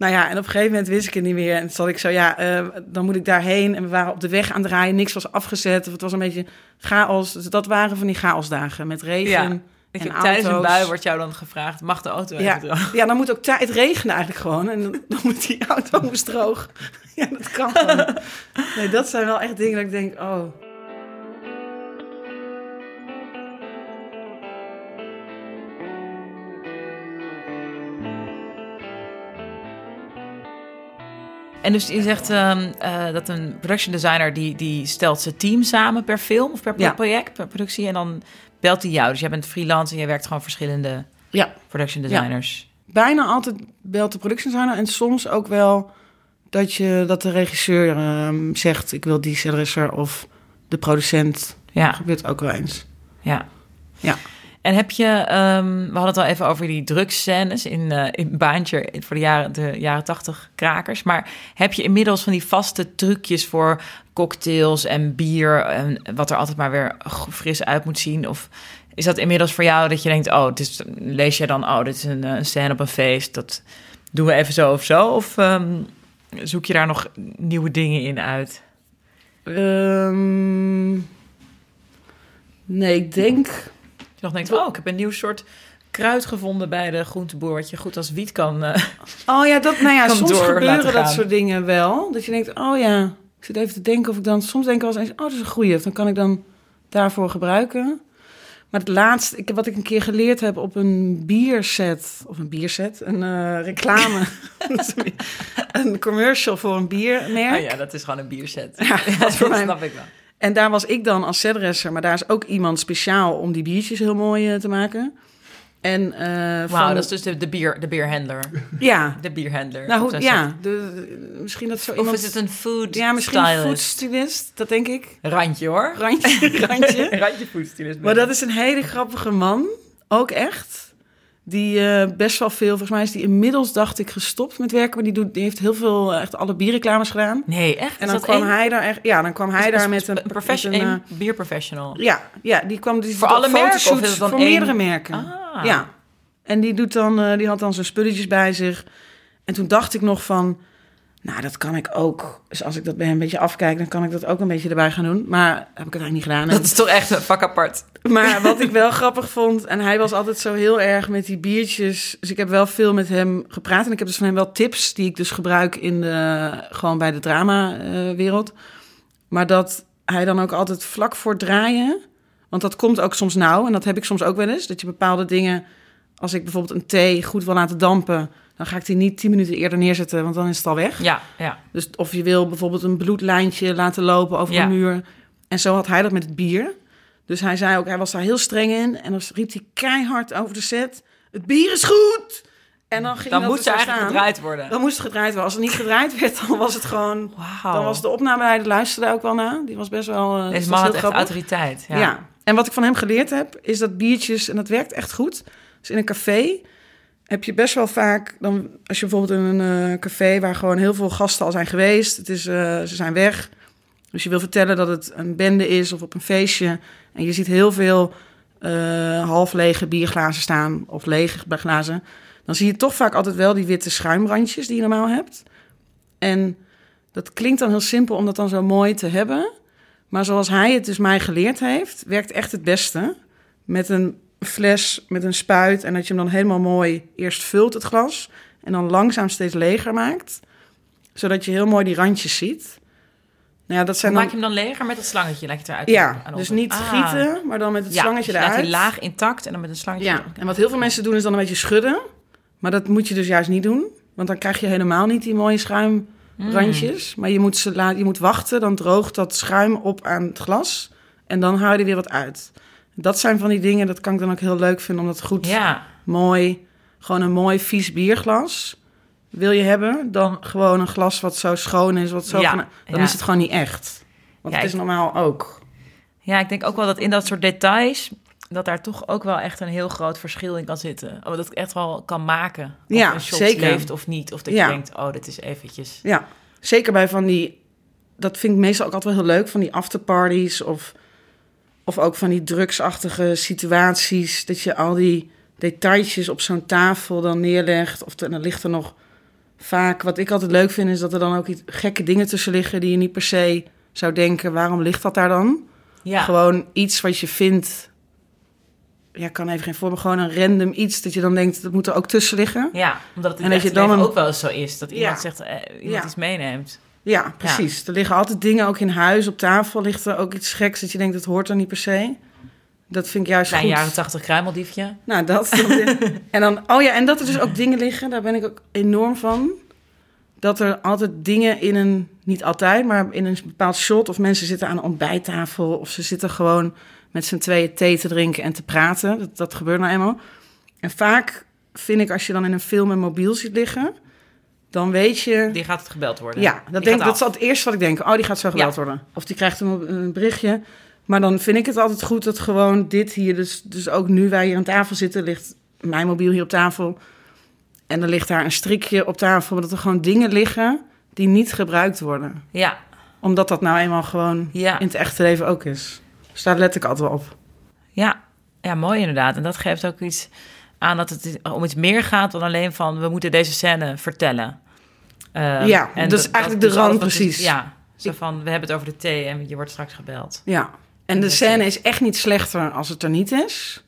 Nou ja, en op een gegeven moment wist ik het niet meer. En toen zat ik zo, ja, eh, dan moet ik daarheen. En we waren op de weg aan het draaien, niks was afgezet. Of het was een beetje chaos. Dus dat waren van die chaosdagen met regen Ja. en tijdens een bui wordt jou dan gevraagd mag de auto Ja, even droog? ja, dan moet ook tijd regenen eigenlijk gewoon. En dan, dan moet die auto moest droog. Ja, dat kan gewoon. Nee, dat zijn wel echt dingen dat ik denk, oh... En dus je zegt ehm, eh, dat een production designer die, die stelt zijn team samen per film of per Ja. project, per productie. En dan belt hij jou. Dus jij bent freelance en jij werkt gewoon verschillende Ja, production designers. bijna altijd belt de production designer en soms ook wel dat je dat de regisseur ehm, zegt ik wil die scenarist of de producent. Ja, Dat gebeurt ook wel eens. ja. Ja. En heb je, ehm, we hadden het al even over die drugsscènes in, eh in Baantje voor de jaren, de jaren tachtig krakers. Maar heb je inmiddels van die vaste trucjes voor cocktails en bier en wat er altijd maar weer fris uit moet zien? Of is dat inmiddels voor jou dat je denkt, oh, lees jij dan, oh, dit is een, eh, een scène op een feest, dat doen we even zo of zo? Of ehm, zoek je daar nog nieuwe dingen in uit? Ehm, nee, ik denk. Je nog denkt, oh, ik heb een nieuw soort kruid gevonden bij de groenteboer, wat je goed als wiet kan. eh, Oh ja, dat, nou ja, soms gebeuren dat soort dingen wel. Dat je denkt, oh ja, ik zit even te denken of ik dan... Soms denk ik wel eens, oh, dat is een goeie. Of dan kan ik dan daarvoor gebruiken. Maar het laatste, ik, wat ik een keer geleerd heb op een bierset... Of een bierset, een eh, reclame. een commercial voor een biermerk. Oh ja, dat is gewoon een bierset. Ja, dat is voor mij. snap ik wel. En daar was ik dan als setdresser, maar daar is ook iemand speciaal om die biertjes heel mooi eh, te maken. En eh Wauw, van, dat is dus de, de, bier, de bierhandler. ja, De bierhandler. nou Of hoe, ja, de, misschien dat zo Of iemand. is het een food ja, misschien een stylist? foodstylist, dat denk ik. Randje hoor. Randje, randje. Randje foodstylist. Maar dat is een hele grappige man, ook echt. Die eh, best wel veel, volgens mij is die inmiddels, dacht ik, gestopt met werken. Maar die, doet, die heeft heel veel, eh, echt alle bierreclames gedaan. Nee, echt? En dan kwam hij daar echt, ja, dan kwam hij is- daar is- met een, profession, met een, één bierprofessional. eh, ja, ja, die kwam dus Voor alle merken, of voor één- meerdere merken. Ah. Ja. En die doet dan, eh, die had dan zijn spulletjes bij zich. En toen dacht ik nog van, nou, dat kan ik ook. Dus als ik dat bij hem een beetje afkijk, dan kan ik dat ook een beetje erbij gaan doen. Maar heb ik het eigenlijk niet gedaan. Dat is toch echt een vak apart. Maar wat ik wel grappig vond, en hij was altijd zo heel erg met die biertjes. Dus ik heb wel veel met hem gepraat. En ik heb dus van hem wel tips die ik dus gebruik in de, gewoon bij de drama-wereld. maar dat hij dan ook altijd vlak voor draaien. Want dat komt ook soms nauw. En dat heb ik soms ook wel eens. Dat je bepaalde dingen. Als ik bijvoorbeeld een thee goed wil laten dampen. dan ga ik die niet tien minuten eerder neerzetten. Want dan is het al weg. Ja, ja. Dus of je wil bijvoorbeeld een bloedlijntje laten lopen over Ja. een muur. En zo had hij dat met het bier. Dus hij zei ook, hij was daar heel streng in. En dan riep hij keihard over de set. Het bier is goed! En dan ging Dan dat er ze zo eigenlijk staan. gedraaid worden. Dan moest het gedraaid worden. Als het niet gedraaid werd, dan was het gewoon... Wauw. Dan was de opnameleider luisterde ook wel naar. Die was best wel... Deze dat man had echt autoriteit. Ja. Ja. En wat ik van hem geleerd heb, is dat biertjes, en dat werkt echt goed. Dus in een café heb je best wel vaak, dan, als je bijvoorbeeld in een eh, café waar gewoon heel veel gasten al zijn geweest, het is, eh, ze zijn weg. Dus je wil vertellen dat het een bende is of op een feestje. En je ziet heel veel eh, half lege bierglazen staan of lege glazen. Dan zie je toch vaak altijd wel die witte schuimrandjes die je normaal hebt. En dat klinkt dan heel simpel om dat dan zo mooi te hebben. Maar zoals hij het dus mij geleerd heeft, werkt echt het beste. Met een fles, met een spuit. En dat je hem dan helemaal mooi eerst vult, het glas. En dan langzaam steeds leger maakt. Zodat je heel mooi die randjes ziet. Nou ja, dat zijn Maak dan... je hem dan leger met het slangetje? Je het eruit? Ja, aan dus niet Ah. gieten, maar dan met het Ja, slangetje dus je laat eruit. die laag intact en dan met een slangetje. Ja, en wat heel veel mensen doen is dan een beetje schudden. Maar dat moet je dus juist niet doen. Want dan krijg je helemaal niet die mooie schuimrandjes. Mm. Maar je moet, ze je moet wachten, dan droogt dat schuim op aan het glas. En dan haal je er weer wat uit. Dat zijn van die dingen, dat kan ik dan ook heel leuk vinden... om dat goed, Ja, mooi, gewoon een mooi vies bierglas wil je hebben... dan gewoon een glas wat zo schoon is, wat zo... Ja, dan ja. is het gewoon niet echt. Want het is ik- normaal ook. ja, ik denk ook wel dat in dat soort details... dat daar toch ook wel echt een heel groot verschil in kan zitten. Oh, dat het echt wel kan maken. Of Ja, een shot zeker. leeft of niet. Of dat je denkt, oh, dit is eventjes... Ja, zeker bij van die... Dat vind ik meestal ook altijd wel heel leuk, van die afterparties... of, of ook van die drugsachtige situaties... dat je al die detailtjes op zo'n tafel dan neerlegt... of dan ligt er nog vaak... Wat ik altijd leuk vind, is dat er dan ook iets gekke dingen tussen liggen... die je niet per se zou denken, waarom ligt dat daar dan? Ja, Gewoon iets wat je vindt... Ja, ik kan even geen voorbeeld, gewoon een random iets... dat je dan denkt, dat moet er ook tussen liggen. ja omdat het in En dat je dan een- ook wel eens zo is. Dat iemand Ja. zegt, eh, iemand Ja. iets meeneemt. Ja, precies. Er liggen altijd dingen, ook in huis, op tafel ligt er ook iets geks dat je denkt, dat hoort er niet per se. Dat vind ik juist Klein goed. jaren tachtig kruimeldiefje. Nou, dat. en dan, oh ja, en dat er dus ook dingen liggen, daar ben ik ook enorm van. Dat er altijd dingen in een, niet altijd, maar in een bepaald shot, of mensen zitten aan een ontbijttafel, of ze zitten gewoon met z'n tweeën thee te drinken en te praten. Dat, dat gebeurt nou eenmaal. En vaak vind ik, als je dan in een film een mobiel ziet liggen, dan weet je. Die gaat het gebeld worden. Ja, dat, denk, dat is het eerste wat ik denk. Oh, die gaat zo gebeld Ja. worden. Of die krijgt een, een berichtje. Maar dan vind ik het altijd goed dat gewoon dit hier... Dus, dus ook nu wij hier aan tafel zitten, ligt mijn mobiel hier op tafel. En er ligt daar een strikje op tafel... maar dat er gewoon dingen liggen die niet gebruikt worden. Ja, Omdat dat nou eenmaal gewoon ja. in het echte leven ook is. Dus daar let ik altijd wel op. Ja, ja, mooi inderdaad. En dat geeft ook iets aan dat het om iets meer gaat dan alleen van we moeten deze scène vertellen. Eh, Ja, dat is eigenlijk de rand precies. ja, zo van we hebben het over de thee en je wordt straks gebeld. Ja. En de scène is- echt niet slechter als het er niet is.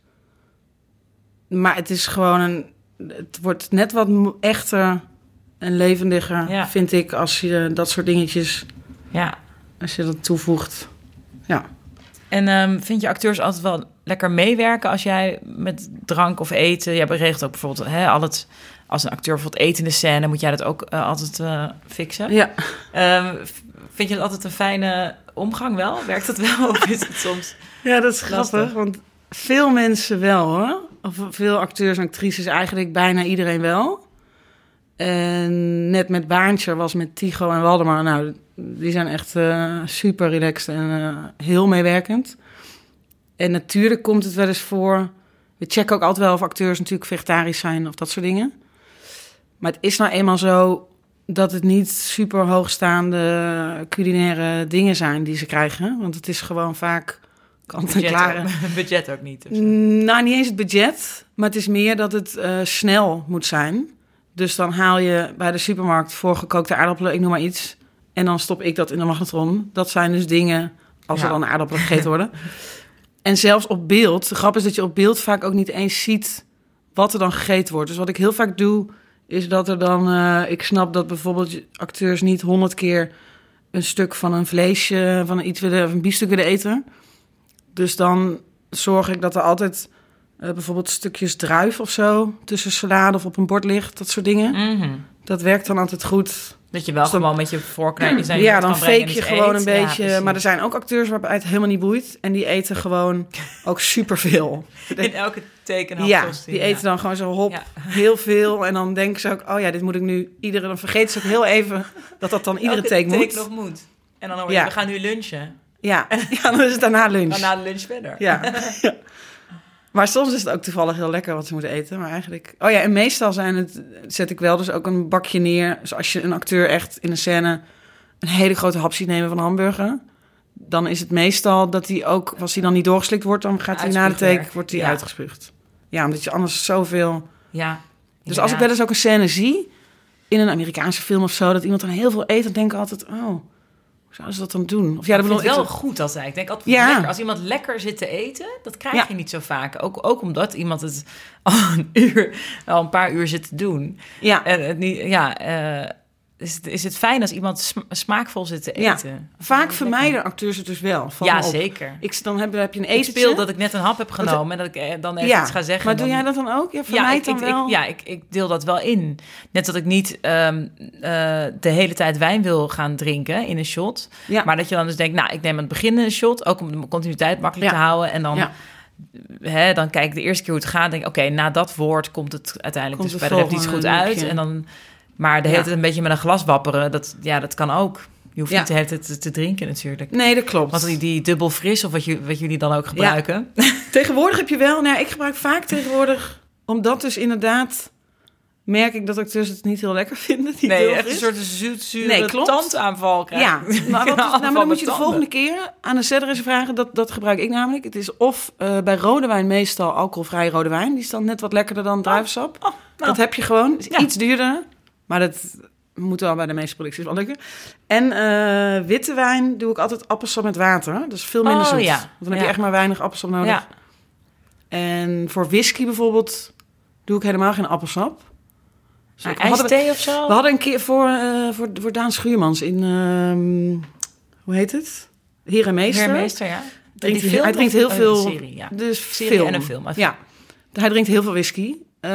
Maar het is gewoon een... Het wordt net wat echter en levendiger, Ja. vind ik, als je dat soort dingetjes, Ja. als je dat toevoegt. Ja. En ehm, vind je acteurs altijd wel lekker meewerken als jij met drank of eten? Jij regelt ook bijvoorbeeld hè, al het, als een acteur bijvoorbeeld eet in de scène, moet jij dat ook eh, altijd eh, fixen. Ja. Ehm, vind je dat altijd een fijne omgang wel? Werkt dat wel of is het soms? ja, dat is Lastig. grappig, want veel mensen wel hoor. Of veel acteurs en actrices, eigenlijk bijna iedereen wel. En net met Baantje was met Tigo en Waldemar. Nou, die zijn echt eh, super relaxed en heel meewerkend. En natuurlijk komt het wel eens voor. We checken ook altijd wel of acteurs natuurlijk vegetarisch zijn of dat soort dingen. Maar het is nou eenmaal zo dat het niet super hoogstaande culinaire dingen zijn die ze krijgen. Want het is gewoon vaak kant en Budget, budget ook niet. zo. Nou, niet eens het budget, maar het is meer dat het eh, snel moet zijn. Dus dan haal je bij de supermarkt voorgekookte aardappelen, ik noem maar iets. En dan stop ik dat in de magnetron. Dat zijn dus dingen, als Ja. er dan aardappelen gegeten worden. En zelfs op beeld, de grap is dat je op beeld vaak ook niet eens ziet wat er dan gegeten wordt. Dus wat ik heel vaak doe, is dat er dan... eh, ik snap dat bijvoorbeeld acteurs niet honderd keer een stuk van een vleesje, van iets willen, of een biefstuk willen eten. Dus dan zorg ik dat er altijd eh, bijvoorbeeld stukjes druif of zo tussen salade of op een bord ligt, dat soort dingen. Mhm. Dat werkt dan altijd goed. Dat je wel Dus dan- gewoon met je je zijn ja, dan fake je gewoon eet. een beetje. maar er zijn ook acteurs waarbij het helemaal niet boeit. En die eten gewoon ook superveel. In elke teken Ja, die eten dan gewoon zo hop, Ja. heel veel. En dan denken ze ook, oh ja, dit moet ik nu iedere... Dan vergeten ze ook heel even dat dat dan iedere take moet. nog moet. En dan hoor je, Ja. we gaan nu lunchen. Ja. ja, dan is het daarna lunch. Dan na de lunch verder. Ja. Maar soms is het ook toevallig heel lekker wat ze moeten eten. Maar eigenlijk... Oh ja, en meestal zijn het, zet ik wel dus ook een bakje neer. Dus als je een acteur echt in een scène een hele grote hap ziet nemen van een hamburger... dan is het meestal dat hij ook, als hij dan niet doorgeslikt wordt... dan gaat hij na de take wordt hij Ja. uitgespuugd. Ja, omdat je anders zoveel... Ja. Dus als ik wel eens ook een scène zie in een Amerikaanse film of zo... dat iemand dan heel veel eet, dan denk ik altijd... oh, zouden ze dat dan doen? Of ja, dat bedoel ik... wel goed als hij. Ik denk altijd Ja. lekker. Als iemand lekker zit te eten, dat krijg Ja. je niet zo vaak. Ook, ook omdat iemand het al een uur, al een paar uur zit te doen. Ja, En het niet, ja, eh, is, het, is het fijn als iemand sma- smaakvol zit te Ja. eten. vaak vermijden acteurs het dus wel. Valt Ja, op. zeker. Ik, dan heb, heb je een Ik etentje. speel dat ik net een hap heb genomen en dat ik eh, dan even iets ga zeggen. Maar doe dan- jij dat dan ook? Ja, Ja, ik, dan ik, wel. ik- ja ik, ik deel dat wel in. Net dat ik niet ehm, eh, de hele tijd wijn wil gaan drinken in een shot. Ja. Maar dat je dan dus denkt, nou, ik neem aan het begin een shot. Ook om de continuïteit makkelijk Ja. te houden. En dan, Ja. hè, dan kijk ik de eerste keer hoe het gaat. denk oké, na dat woord komt het uiteindelijk Komt dus bij de repetitie goed uit. En dan, maar de hele Ja. tijd een beetje met een glas wapperen, dat, ja, dat kan ook. Je hoeft Ja. niet de hele tijd te, te drinken natuurlijk. Nee, dat klopt. Want die, die dubbel fris, of wat, je, wat jullie dan ook gebruiken. Tegenwoordig heb je wel... Nou, ik gebruik vaak tegenwoordig... Omdat dus inderdaad... Merk ik dat acteurs het niet heel lekker vinden. Die Nee, echt een soort zoet, zure Nee, tandaanval krijgen. Ja, maar, wat, Ja, nou, maar dan moet je de volgende keer aan de eens vragen. Dat, dat gebruik ik namelijk. Het is of eh, bij rode wijn meestal alcoholvrij rode wijn. Die is dan net wat lekkerder dan druivensap. Oh, nou. Dat heb je gewoon. Is Ja. iets duurder. Maar dat moet wel bij de meeste producties wel lukken. En eh, witte wijn doe ik altijd appelsap met water. Is veel minder Oh, zoet. ja. Want dan heb Ja. je echt maar weinig appelsap nodig. Ja. En voor whisky bijvoorbeeld doe ik helemaal geen appelsap. Dus hadden- ijsthee of zo? we hadden een keer voor, eh, voor, voor Daan Schuurmans in, ehm, hoe heet het? Heer en Meester. Heermeester, ja. Drinkt Die hij- film hij drinkt heel oh, veel. serie, ja. Dus Serie film. en een film. Ja, hij drinkt heel veel whisky. Eh,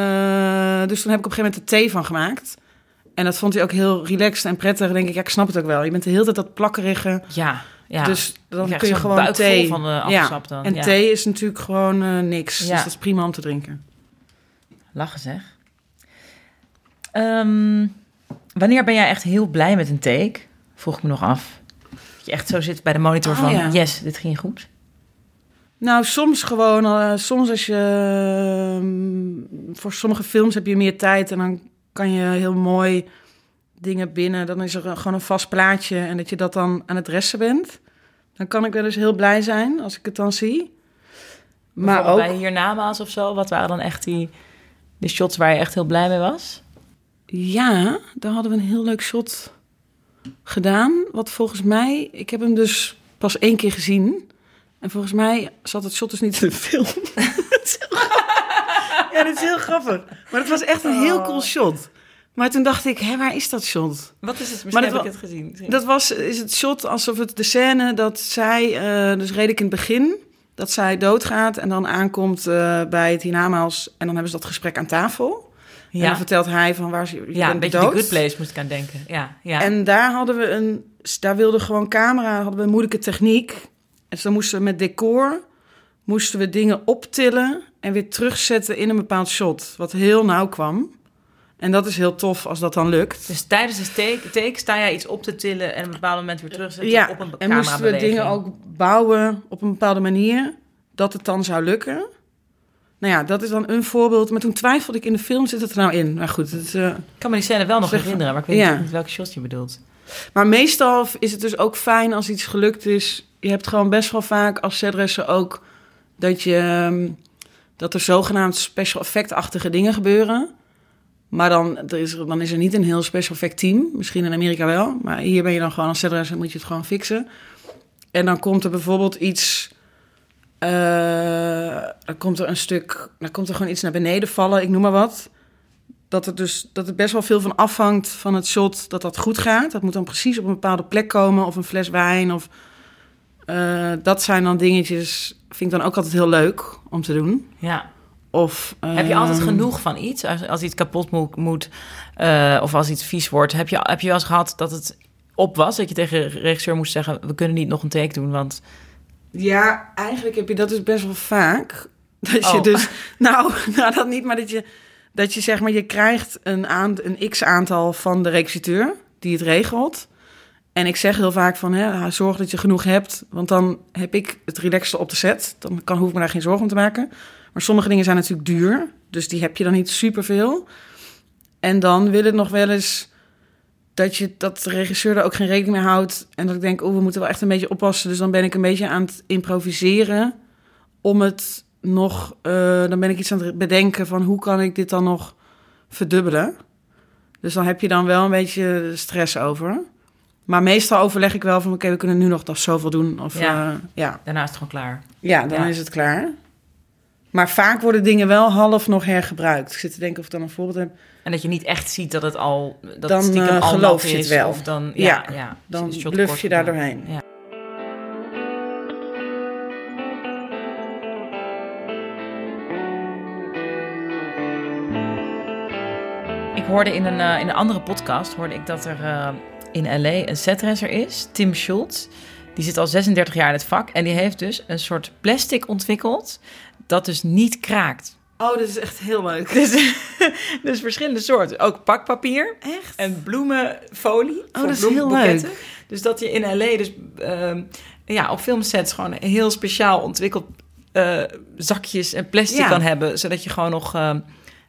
dus toen heb ik op een gegeven moment de thee van gemaakt. En dat vond hij ook heel relaxed en prettig. Dan denk ik, ja, ik snap het ook wel. Je bent de hele tijd dat plakkerige. Ja, ja. Dus dan kun je gewoon thee. van de ja. appelsap dan, En ja. thee is natuurlijk gewoon eh, niks. Ja. Dus dat is prima om te drinken. Lachen zeg. Ehm, wanneer ben jij echt heel blij met een take? Vroeg ik me nog af. Dat je echt zo zit bij de monitor Oh, van... ja. Yes, dit ging goed. Nou, soms gewoon, eh, soms als je ehm, voor sommige films heb je meer tijd en dan kan je heel mooi dingen binnen. Dan is er gewoon een vast plaatje en dat je dat dan aan het resten bent. Dan kan ik wel eens heel blij zijn als ik het dan zie. Maar ook, bij hiernamaals of zo. Wat waren dan echt die, die shots waar je echt heel blij mee was? ja, daar hadden we een heel leuk shot gedaan. Wat volgens mij, ik heb hem dus pas één keer gezien. En volgens mij zat het shot dus niet in de film. Dat is heel grappig. Ja, dat is heel grappig. Maar het was echt een heel cool shot. Maar toen dacht ik, hé, waar is dat shot? Wat is het? Misschien heb ik het gezien. Dat was, is het shot alsof het de scène dat zij, eh, dus reed ik in het begin, dat zij doodgaat en dan aankomt eh, bij het hiernamaals en dan hebben ze dat gesprek aan tafel. En dan ja, vertelt hij van waar ze je ja een beetje de good place moest ik aan denken. Ja, ja. En daar hadden we een, daar wilde gewoon camera, hadden we een moeilijke techniek. En dus dan moesten we met decor, moesten we dingen optillen en weer terugzetten in een bepaald shot. Wat heel nauw kwam. En dat is heel tof als dat dan lukt. Dus tijdens de take, take sta jij iets op te tillen en op een bepaald moment weer terugzetten ja, op een en moesten we dingen ook bouwen op een bepaalde manier dat het dan zou lukken. Nou ja, dat is dan een voorbeeld. Maar toen twijfelde ik in de film, zit het er nou in? Maar goed, het, uh, ik kan me die scène wel nog herinneren, maar ik weet Ja. niet welke shot je bedoelt. Maar meestal is het dus ook fijn als iets gelukt is. Je hebt gewoon best wel vaak als setdresser ook dat je ehm, dat er zogenaamd special effect-achtige dingen gebeuren. Maar dan, er is, dan is er niet een heel special effect team. Misschien in Amerika wel. Maar hier ben je dan gewoon als setdresser, moet je het gewoon fixen. En dan komt er bijvoorbeeld iets... eh, dan komt er een stuk... Dan komt er gewoon iets naar beneden vallen, ik noem maar wat. Dat, het dus, dat er best wel veel van afhangt van het shot dat dat goed gaat. Dat moet dan precies op een bepaalde plek komen. Of een fles wijn. Of, eh, dat zijn dan dingetjes... Vind ik dan ook altijd heel leuk om te doen. Ja. Of, Heb je altijd ehm, genoeg van iets? Als, als iets kapot moet, moet eh, of als iets vies wordt, heb je, heb je wel eens gehad dat het op was? Dat je tegen de regisseur moest zeggen, we kunnen niet nog een take doen, want... Ja, eigenlijk heb je dat dus best wel vaak. Dat je Oh. dus, nou, nou, dat niet, maar dat je, dat je zeg maar, je krijgt een, aan, een x-aantal van de regisseur die het regelt. En ik zeg heel vaak van, hè, zorg dat je genoeg hebt, want dan heb ik het relaxte op de set. Dan kan, hoef ik me daar geen zorgen om te maken. Maar sommige dingen zijn natuurlijk duur, dus die heb je dan niet superveel. En dan wil het nog wel eens dat, je, dat de regisseur er ook geen rekening mee houdt. En dat ik denk, oh, we moeten wel echt een beetje oppassen. Dus dan ben ik een beetje aan het improviseren om het nog... eh, dan ben ik iets aan het bedenken van hoe kan ik dit dan nog verdubbelen. Dus dan heb je dan wel een beetje stress over. Maar meestal overleg ik wel van, oké, we kunnen nu nog dat zoveel doen. Of, Ja. ja. ja. Daarna is het gewoon klaar. ja, dan Ja. is het klaar. Maar vaak worden dingen wel half nog hergebruikt. Ik zit te denken of ik dan een voorbeeld heb. En dat je niet echt ziet dat het al... Dat Dan, het eh, al geloof je het is, wel. Of dan, ja, Ja, ja, Dan kort je daar doorheen. Ja. Ik hoorde in een, eh, in een andere podcast hoorde ik dat er eh, in LA een setdresser is, Tim Schultz. Die zit al 36 jaar in het vak en die heeft dus een soort plastic ontwikkeld dat dus niet kraakt. Oh, dat is echt heel leuk. Dus, dus verschillende soorten. Ook pakpapier Echt? en bloemenfolie. voor dat is heel leuk. Dus dat je in LA dus ehm, ja, op filmsets gewoon heel speciaal ontwikkeld eh, zakjes en plastic Ja. kan hebben, zodat je gewoon nog ehm,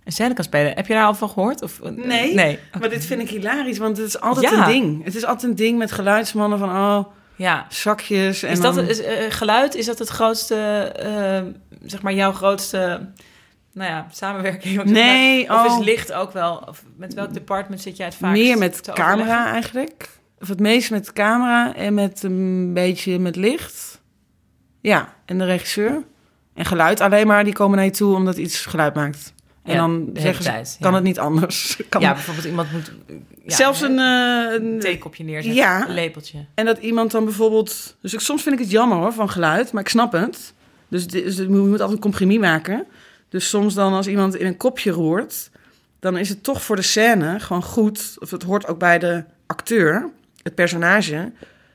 een scène kan spelen. Heb je daar al van gehoord? Of, eh, Nee, nee. Maar dit vind ik hilarisch, want het is altijd Ja. een ding. Het is altijd een ding met geluidsmannen van, oh, Ja. zakjes. En Is dat is, eh, geluid? Is dat het grootste, eh, zeg maar jouw grootste, nou ja, samenwerking? Nee, Of oh. is licht ook wel? Of met welk department zit jij het vaakst Meer met camera overleggen? eigenlijk. Of het meest met camera en met een beetje met licht. Ja, en de regisseur. En geluid alleen maar, die komen naar je toe omdat iets geluid maakt. En Ja, dan zeggen ze, tijd, kan ja. het niet anders? Kan Ja, bijvoorbeeld iemand moet... ja, Zelfs een, een, een theekopje neerzetten, Ja. een lepeltje. En dat iemand dan bijvoorbeeld... Dus ik, soms vind ik het jammer hoor, van geluid, maar ik snap het. Dus, dus je moet altijd een compromis maken. Dus soms dan als iemand in een kopje roert... dan is het toch voor de scène gewoon goed... of het hoort ook bij de acteur, het personage...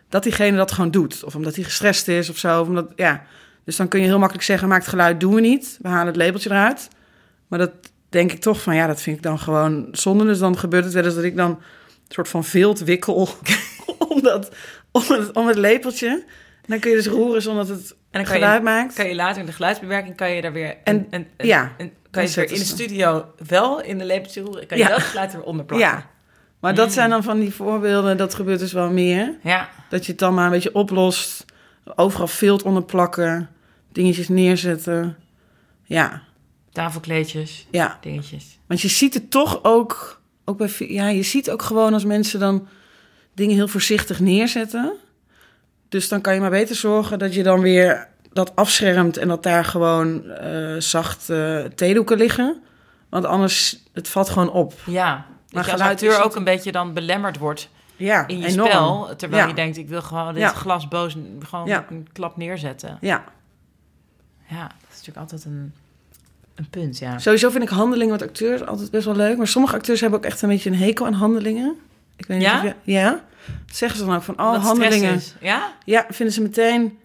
dat diegene dat gewoon doet. Of omdat hij gestrest is of zo. Of omdat, ja. Dus dan kun je heel makkelijk zeggen... maak het geluid, doen we niet. We halen het labeltje eruit. Maar dat denk ik toch van... ja, dat vind ik dan gewoon zonde. Dus dan gebeurt het wel eens dat ik dan... een soort van vilt wikkel... om, dat, om, het, om het lepeltje. En dan kun je dus roeren zonder dat het En dan kan geluid je, maakt. kan je later in de geluidsbewerking kan je daar weer... En- een- een- ja, een- kan je weer in de studio wel in de lepeltje roeren. Kan je Ja. dat geluid weer onderplakken. Ja, maar dat zijn dan van die voorbeelden. Dat gebeurt dus wel meer. Ja. Dat je het dan maar een beetje oplost. Overal vilt onder plakken. Dingetjes neerzetten. Ja, Tafelkleedjes, ja. dingetjes. Want je ziet het toch ook... ook bij, ja, je ziet ook gewoon als mensen dan dingen heel voorzichtig neerzetten. Dus dan kan je maar beter zorgen dat je dan weer dat afschermt... en dat daar gewoon eh zacht eh theedoeken liggen. Want anders, het valt gewoon op. Ja, dat Maar je als geluid het- ook een beetje dan belemmerd wordt Ja, in je enorm. spel. Terwijl Ja. je denkt, ik wil gewoon dit Ja. glas boos gewoon een klap neerzetten. Ja, Ja, dat is natuurlijk altijd een, een punt, ja. Sowieso vind ik handelingen met acteurs altijd best wel leuk. Maar sommige acteurs hebben ook echt een beetje een hekel aan handelingen. Ik weet niet Ja? of je- ja? Dat zeggen ze dan ook van, oh, Wat handelingen. Ja? Ja, vinden ze meteen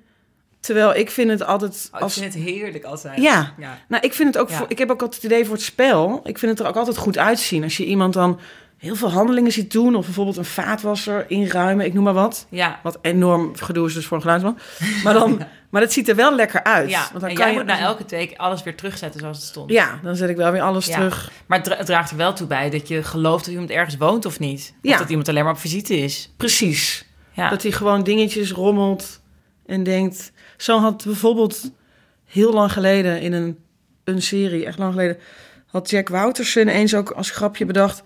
Terwijl ik vind het altijd... Oh, als... Ik vind het heerlijk altijd. Ja. ja. Nou, ik vind het ook. Ja. Voor, ik heb ook altijd het idee voor het spel. Ik vind het er ook altijd goed uitzien. Als je iemand dan heel veel handelingen ziet doen, of bijvoorbeeld een vaatwasser inruimen, ik noem maar wat. Ja. Wat enorm gedoe is dus voor een geluidsman. Maar, dan, maar het ziet er wel lekker uit. Ja, Want dan en kan jij je moet na elke take alles weer terugzetten zoals het stond. Ja, dan zet ik wel weer alles Ja. terug. Maar het, dra- het draagt er wel toe bij dat je gelooft dat iemand ergens woont of niet. Of Ja. dat iemand alleen maar op visite is. Precies. Ja. Dat hij gewoon dingetjes rommelt en denkt. Zo had bijvoorbeeld heel lang geleden in een, een serie, echt lang geleden, had Jack Woutersen eens ook als grapje bedacht.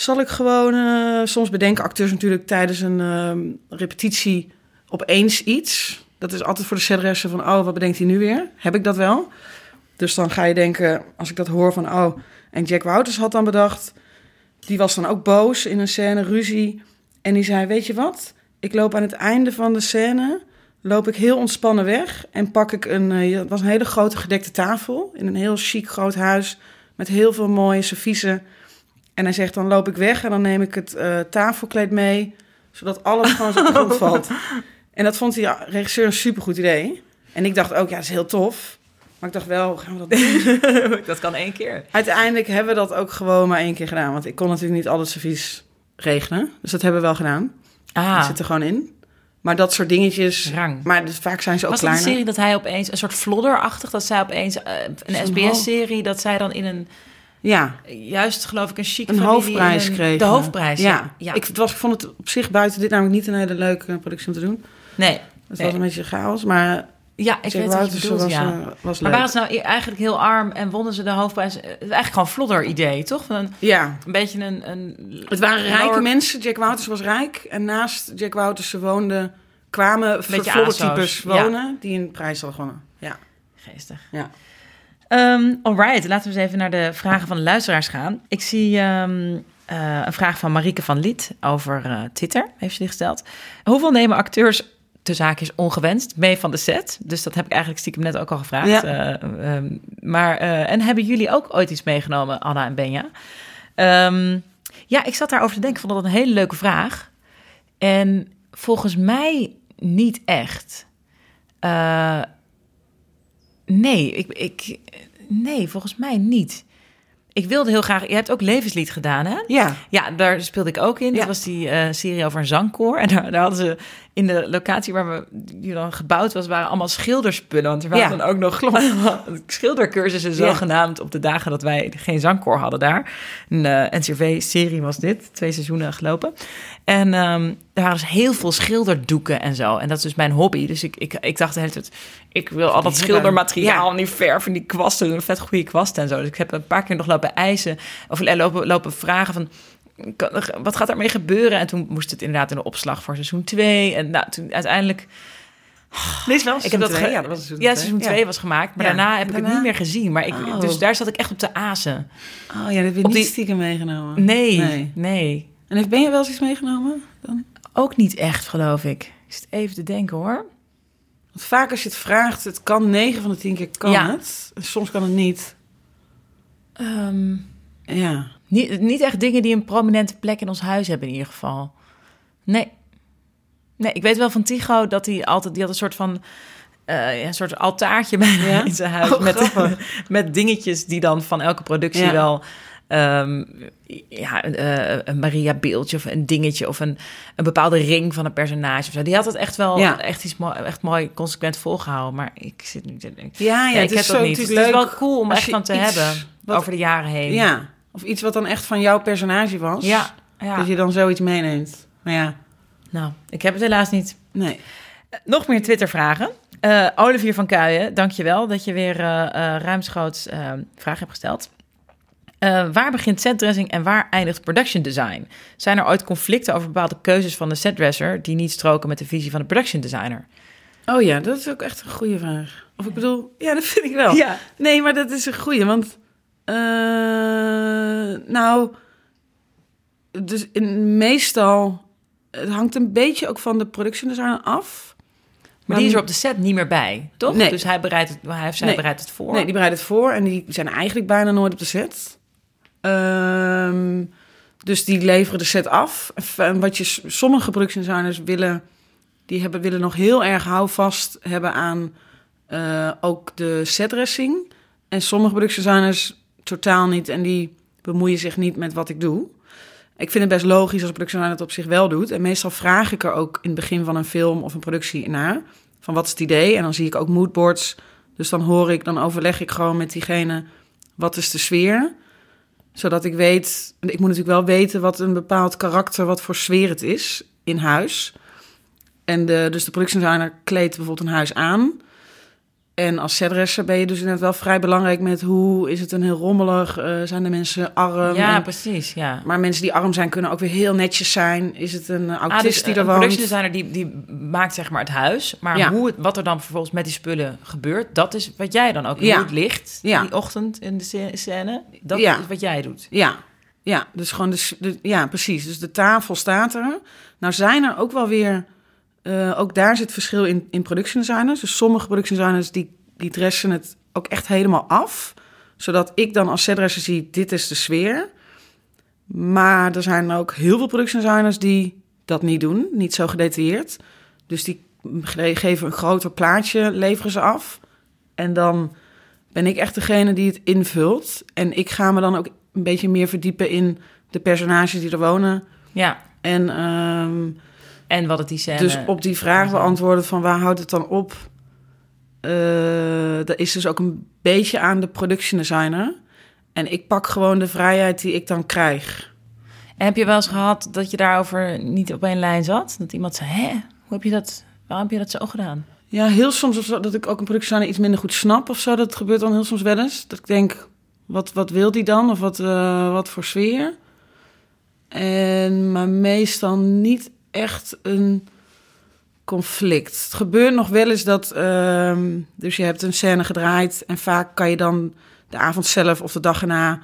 Zal ik gewoon, eh, soms bedenken acteurs natuurlijk tijdens een ehm, repetitie opeens iets. Dat is altijd voor de setressen van, oh, wat bedenkt hij nu weer? Heb ik dat wel? Dus dan ga je denken, als ik dat hoor van, oh, en Jack Wouters had dan bedacht, die was dan ook boos in een scène, ruzie. En die zei, weet je wat? Ik loop aan het einde van de scène, loop ik heel ontspannen weg en pak ik een, eh, het was een hele grote gedekte tafel in een heel chic groot huis met heel veel mooie serviezen. En hij zegt, dan loop ik weg en dan neem ik het eh, tafelkleed mee, zodat alles gewoon zo op de grond valt. En dat vond die regisseur een supergoed idee. En ik dacht ook, ja, dat is heel tof. Maar ik dacht wel, gaan we dat doen? dat kan één keer. Uiteindelijk hebben we dat ook gewoon maar één keer gedaan. Want ik kon natuurlijk niet al het servies regelen. Dus dat hebben we wel gedaan. Ah, Dat zit er gewoon in. Maar dat soort dingetjes... rang. Maar dus vaak zijn ze ook Was dat een kleiner. serie dat hij opeens, een soort flodderachtig, dat zij opeens, eh, een SBS-serie, dat zij dan in een, Ja, juist geloof ik een chic een hoofdprijs een- kregen. De hoofdprijs, ja. ja. Ik, het was, ik vond het op zich buiten dit namelijk niet een hele leuke productie om te doen. nee, Het Nee. was een beetje chaos, maar ja, ik Jack weet wat je bedoelt, was, ja. eh, was maar leuk. waren ze nou eigenlijk heel arm en wonnen ze de hoofdprijs? Het is eigenlijk gewoon een flodder-idee, toch? Van een, Ja, een beetje een... een het waren rijke lower- mensen. Jack Wouters was rijk. En naast Jack Wouters woonden, kwamen ja. wonen... die een prijs hadden gewonnen. Ja. Geestig. Ja. Ehm alright, laten we eens even naar de vragen van de luisteraars gaan. Ik zie ehm, eh, een vraag van Marieke van Liet over eh, Twitter, heeft ze die gesteld. Hoeveel nemen acteurs, de zaak is ongewenst, mee van de set? Dus dat heb ik eigenlijk stiekem net ook al gevraagd. Ja. Eh, ehm, maar, en hebben jullie ook ooit iets meegenomen, Anna en Benja? Ja, ik zat daarover te denken, ik vond dat een hele leuke vraag. En volgens mij niet echt. Nee, ik, ik, nee, volgens mij niet. Ik wilde heel graag... Je hebt ook Levenslied gedaan, hè? Ja. Ja, daar speelde ik ook in. Ja. Dat was die eh, serie over een zangkoor. En daar, daar hadden ze in de locatie waar we die dan gebouwd was, waren allemaal schilderspullen. Want er waren Ja. dan ook nog schildercursussen zogenaamd op de dagen dat wij geen zangkoor hadden daar. Een eh, NCRV-serie was dit, twee seizoenen gelopen. En ehm er waren dus heel veel schilderdoeken en zo. En dat is dus mijn hobby. Dus ik, ik, ik dacht de hele tijd, ik wil al dat schildermateriaal en die verf en die kwasten, een vet goede kwasten en zo. Dus ik heb een paar keer nog lopen eisen of lopen, lopen vragen van wat gaat daarmee gebeuren? En toen moest het inderdaad in de opslag voor seizoen 2. En nou, toen uiteindelijk... Is wel Ik heb dat ja, dat was seizoen ja, twee. seizoen 2 was gemaakt. Maar Ja. daarna heb ik het niet meer gezien. Maar ik, Oh. Dus daar zat ik echt op de azen. Oh ja, dat heb je Op niet die- stiekem meegenomen. Nee, nee, nee. En heeft, ben je wel eens iets meegenomen? Dan? Ook niet echt, geloof ik. Ik zit even te denken, hoor. Want vaak als je het vraagt, het kan 9 van de 10 keer kan Ja. het. Soms kan het niet. Ehm, Ja. Niet, niet echt dingen die een prominente plek in ons huis hebben, in ieder geval. Nee. Nee, ik weet wel van Tycho dat hij altijd... Die had een soort van... eh, een soort altaartje bij Ja? in zijn huis. Oh, met, met dingetjes die dan van elke productie Ja. wel... ehm, ja, eh, een Maria beeldje of een dingetje of een, een bepaalde ring van een personage of zo. Die had het echt wel Ja. echt iets mooi, echt mooi consequent volgehouden. Maar ik zit nu. Ja, ja, Ja, het ik is heb dat niet. Het is wel cool om echt van te iets hebben wat- over de jaren heen. Ja. Of iets wat dan echt van jouw personage was. ja, ja. Dat je dan zoiets meeneemt. Maar ja, Nou, ik heb het helaas niet. nee. Nog meer Twitter-vragen. Eh, Olivier van Kuijen, dankjewel dat je weer eh eh, ruimschoots eh, vragen hebt gesteld. Eh, waar begint setdressing en waar eindigt production design? Zijn er ooit conflicten over bepaalde keuzes van de setdresser die niet stroken met de visie van de production designer? Oh ja, dat is ook echt een goede vraag. Of ik bedoel, ja, dat vind ik wel. Ja. Nee, maar dat is een goede, want... eh, nou, dus in, meestal... Het hangt een beetje ook van de production designer af. Maar die is er op de set niet meer bij, toch? Nee. Dus hij bereidt het, hij of zij Nee. bereidt het voor. Nee, die bereiden het voor en die zijn eigenlijk bijna nooit op de set. Ehm, dus die leveren de set af. En wat je, sommige production designers willen, die hebben, willen nog heel erg houvast hebben aan eh, ook de setdressing. En sommige productiedesigners totaal niet. En die bemoeien zich niet met wat ik doe. Ik vind het best logisch als een productiedesigner het op zich wel doet. En meestal vraag ik er ook in het begin van een film of een productie naar. Van wat is het idee? En dan zie ik ook moodboards. Dus dan hoor ik, dan overleg ik gewoon met diegene... wat is de sfeer? Zodat ik weet... Ik moet natuurlijk wel weten wat een bepaald karakter... wat voor sfeer het is in huis. En de, dus de productiedesigner kleedt bijvoorbeeld een huis aan... En als setdresser ben je dus inderdaad wel vrij belangrijk met hoe is het een heel rommelig, uh, zijn de mensen arm? Ja, en, precies, ja. Maar mensen die arm zijn kunnen ook weer heel netjes zijn. Is het een autist ah, dus die er een woont? productiedesigner die, die maakt zeg maar het huis, maar Ja. hoe het, wat er dan vervolgens met die spullen gebeurt, dat is wat jij dan ook, Ja. hoe het ligt Ja. die ochtend in de scène, dat is wat jij doet. Ja, ja, dus gewoon de- ja, precies. Dus de tafel staat er. Nou zijn er ook wel weer, eh, ook daar zit verschil in, in productiedesigners. Dus sommige productiedesigners die, die dressen het ook echt helemaal af. Zodat ik dan als setdresser zie, dit is de sfeer. Maar er zijn ook heel veel productiedesigners die dat niet doen. Niet zo gedetailleerd. Dus die ge- geven een groter plaatje, leveren ze af. En dan ben ik echt degene die het invult. En ik ga me dan ook een beetje meer verdiepen in de personages die er wonen. Ja, En ehm, en wat het die scène... dus op die vraag beantwoorden van waar houdt het dan op? Eh, dat is dus ook een beetje aan de productiedesigner. En ik pak gewoon de vrijheid die ik dan krijg. En heb je wel eens gehad dat je daarover niet op één lijn zat? Dat iemand zei, hè, hoe heb je dat, waarom heb je dat zo gedaan? Ja, heel soms of zo, dat ik ook een productiedesigner iets minder goed snap of zo. Dat gebeurt dan heel soms wel eens. Dat ik denk, wat, wat wil die dan? Of wat, eh, wat voor sfeer? En, maar meestal niet echt een conflict. Het gebeurt nog wel eens dat... ehm, dus je hebt een scène gedraaid... en vaak kan je dan de avond zelf of de dag erna...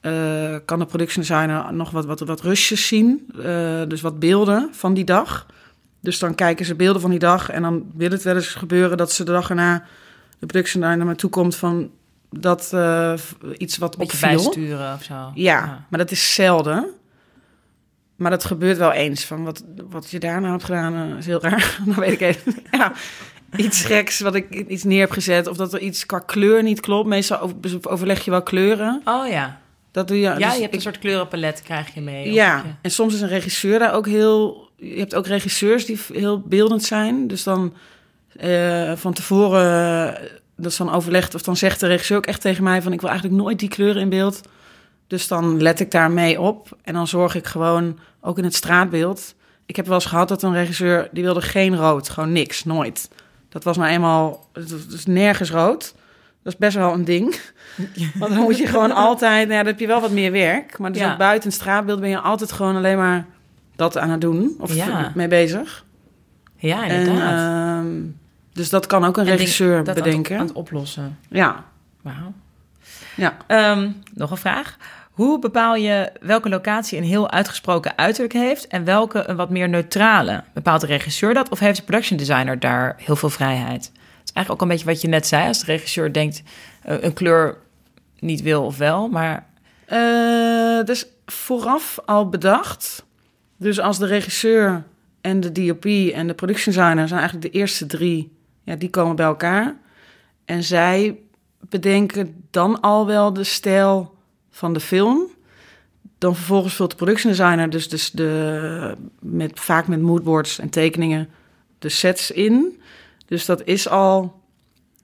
eh, kan de productiedesigner nog wat, wat, wat rustjes zien. Eh, dus wat beelden van die dag. Dus dan kijken ze beelden van die dag... en dan wil het wel eens gebeuren dat ze de dag erna... de productiedesigner naar me toe komt van... dat eh, iets wat beetje opviel. bijsturen of zo. Ja, maar dat is zelden. Maar dat gebeurt wel eens. Van wat, wat je daarna hebt gedaan eh, is heel raar. Dan weet ik even. Ja, iets geks wat ik iets neer heb gezet. Of dat er iets qua kleur niet klopt. Meestal over- overleg je wel kleuren. Oh ja. Dat doe je. Ja, dus je hebt een ik- soort kleurenpalet krijg je mee. Ja, je- en soms is een regisseur daar ook heel... Je hebt ook regisseurs die heel beeldend zijn. Dus dan eh, van tevoren... eh, dat is dan overlegd of dan zegt de regisseur ook echt tegen mij... van ik wil eigenlijk nooit die kleuren in beeld. Dus dan let ik daar mee op. En dan zorg ik gewoon, ook in het straatbeeld... Ik heb wel eens gehad dat een regisseur... die wilde geen rood, gewoon niks, nooit. Dat was nou eenmaal... Het is- nergens rood. Dat is best wel een ding. Want dan moet je gewoon altijd... Nou ja, dan heb je wel wat meer werk. Maar dus Ja. ook buiten het straatbeeld ben je altijd gewoon alleen maar dat aan het doen. Of Ja. mee bezig. Ja, En, inderdaad. ehm, dus dat kan ook een En regisseur dat aan het- bedenken. Aan het oplossen. Ja, Wauw. ja. Ehm, nog een vraag. Hoe bepaal je welke locatie een heel uitgesproken uiterlijk heeft en welke een wat meer neutrale? Bepaalt de regisseur dat of heeft de production designer daar heel veel vrijheid? Het is eigenlijk ook een beetje wat je net zei. Als de regisseur denkt eh, een kleur niet wil of wel, maar Eh, dus vooraf al bedacht. Dus als de regisseur en de DOP en de production designer zijn eigenlijk de eerste drie, ja, die komen bij elkaar. En zij bedenken dan al wel de stijl van de film. Dan vervolgens vult de production designer dus, dus de, met, vaak met moodboards en tekeningen de sets in. Dus dat is al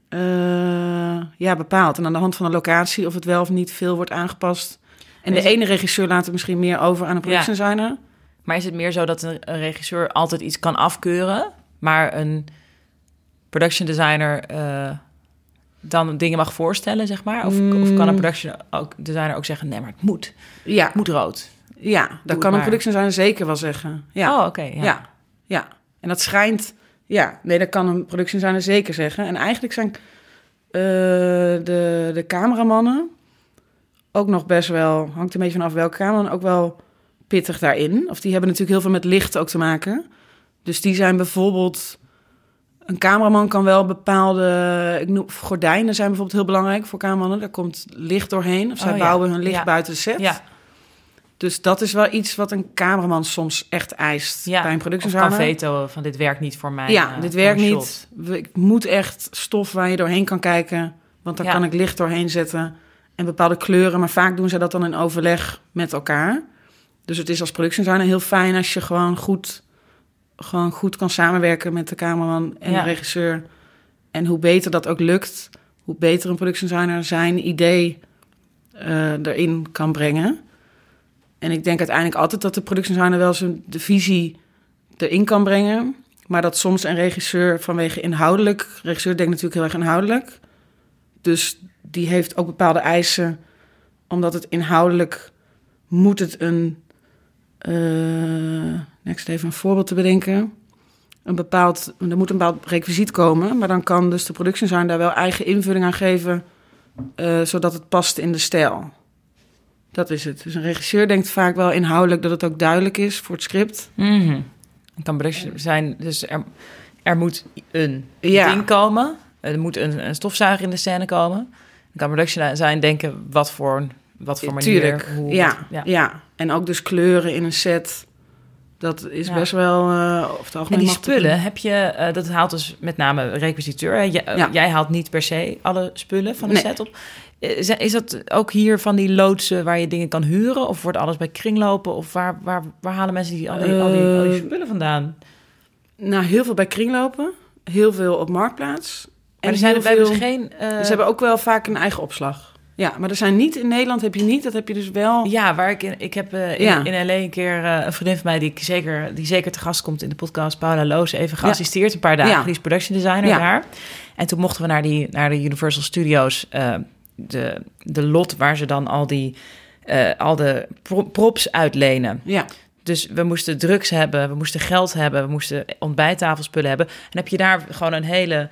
eh, ja, bepaald. En aan de hand van de locatie of het wel of niet veel wordt aangepast. En de Is ene regisseur laat het misschien meer over aan de production designer. Maar is het meer zo dat een, een regisseur altijd iets kan afkeuren, maar een production designer eh, dan dingen mag voorstellen, zeg maar? Of, of kan een production ook, designer ook zeggen: nee, maar het moet, Ja, het moet rood? ja dat kan een production designer zeker wel zeggen. Ja. Oh, oké. ja. Ja. ja, En dat schijnt... Ja, nee, dat kan een production designer zeker zeggen. En eigenlijk zijn eh, de, de cameramannen ook nog best wel... Hangt een beetje vanaf welke cameraman, ook wel pittig daarin. Of die hebben natuurlijk heel veel met licht ook te maken. Dus die zijn bijvoorbeeld... Een cameraman kan wel bepaalde... Ik noem, gordijnen zijn bijvoorbeeld heel belangrijk voor cameramannen. Daar komt licht doorheen. Of zij Oh, ja. bouwen hun licht Ja. buiten de set. Ja. Dus dat is wel iets wat een cameraman soms echt eist Ja, bij een productiezanger. veto van dit werkt niet voor mij. Ja, eh, dit werkt niet. Ik moet echt stof waar je doorheen kan kijken. Want daar Ja. kan ik licht doorheen zetten. En bepaalde kleuren. Maar vaak doen ze dat dan in overleg met elkaar. Dus het is als productiedesigner heel fijn als je gewoon goed, gewoon goed kan samenwerken met de cameraman en Ja. de regisseur. En hoe beter dat ook lukt, hoe beter een productiedesigner zijn idee eh, erin kan brengen. En ik denk uiteindelijk altijd dat de productiedesigner wel zijn de visie erin kan brengen. Maar dat soms een regisseur vanwege inhoudelijk... regisseur denkt natuurlijk heel erg inhoudelijk. Dus die heeft ook bepaalde eisen. Omdat het inhoudelijk moet het een... eh next even een voorbeeld te bedenken. Een bepaald, er moet een bepaald requisiet komen. Maar dan kan dus de productiedesigner daar wel eigen invulling aan geven... eh, zodat het past in de stijl. Dat is het. Dus een regisseur denkt vaak wel inhoudelijk dat het ook duidelijk is voor het script. Mhm. Het kan production zijn, dus er, er moet een Ja. ding komen. Er moet een, een stofzuiger in de scène komen. Het kan production zijn denken wat voor, wat voor manier. Tuurlijk, hoe, ja, wat- ja. ja. En ook dus kleuren in een set. Dat is Ja. best wel... eh of het En algemeen die mag het- spullen, heb je, eh, dat haalt dus met name requisiteur. eh, Ja. jij haalt niet per se alle spullen van de Nee. set op. Is is dat ook hier van die loodsen waar je dingen kan huren? Of wordt alles bij kringlopen? Of waar, waar, waar halen mensen die, al, die, al, die, al die spullen vandaan? Nou, heel veel bij kringlopen. Heel veel op Marktplaats. Maar er zijn er bij dus veel- geen... Ze hebben ook wel vaak een eigen opslag. Ja, maar er zijn niet... In Nederland heb je niet. Dat heb je dus wel... Ja, waar ik in, ik heb eh, in, Ja. in LA een keer eh, een vriendin van mij die ik zeker die zeker te gast komt in de podcast, Paula Loos, even geassisteerd een paar dagen. Ja. Die is production designer daar. En toen mochten we naar die naar de Universal Studios, eh, de de lot waar ze dan al die al de pro- props uitlenen. Ja, Dus we moesten drugs hebben, we moesten geld hebben, we moesten ontbijttafelspullen hebben. En heb je daar gewoon een hele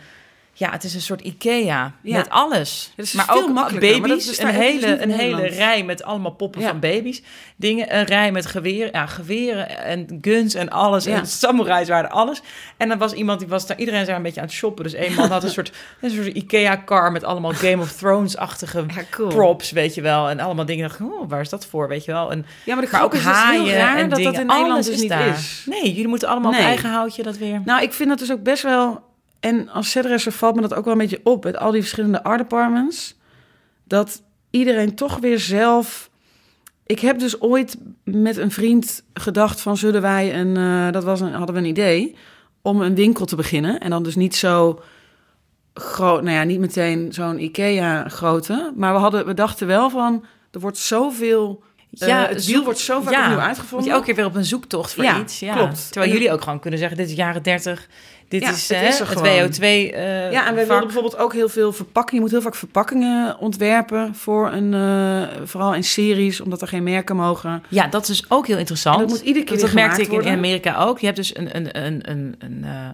ja, het is een soort IKEA Ja. met alles. Het is maar ook makkelijker, maar dat baby's, een dus niet hele, een hele rij met allemaal poppen Ja. van baby's. Dingen, een rij met geweren, ja, geweren en guns en alles. En samurais waren alles. En dan was iemand die was daar, iedereen zei een beetje aan het shoppen. Dus een man had een soort, een soort IKEA-car met allemaal Game of Thrones-achtige cool. props, weet je wel. En allemaal dingen. dacht Oh, waar is dat voor, weet je wel? En, Ja, maar, maar ook is, heel haaien raar en dat dingen. dat in Nederland alles dus is niet daar. is. Nee, jullie moeten allemaal Nee. op eigen houtje dat weer. Nou, ik vind dat dus ook best wel... En als setdresser valt me dat ook wel een beetje op... met al die verschillende art departments... dat iedereen toch weer zelf... Ik heb dus ooit met een vriend gedacht van... zullen wij een... eh, dat was een, hadden we een idee... om een winkel te beginnen. En dan dus niet zo groot... Nou ja, niet meteen zo'n IKEA-grootte. Maar we, hadden, we dachten wel van... er wordt zoveel... Ja, het wiel wordt zo vaak ja, opnieuw uitgevonden. je elke keer weer op een zoektocht voor Ja, iets. Ja, klopt. Terwijl En- jullie ook gewoon kunnen zeggen, dit is jaren 30. Dit Ja, is, het eh, is het gewoon. WO2 eh Ja, en wij vak. wilden bijvoorbeeld ook heel veel verpakkingen. Je moet heel vaak verpakkingen ontwerpen voor een, eh, vooral in series, omdat er geen merken mogen. Ja, dat is ook heel interessant. En dat moet iedere keer dat weer merkte ik in. Amerika ook. Je hebt dus een, een, een, een, een, eh,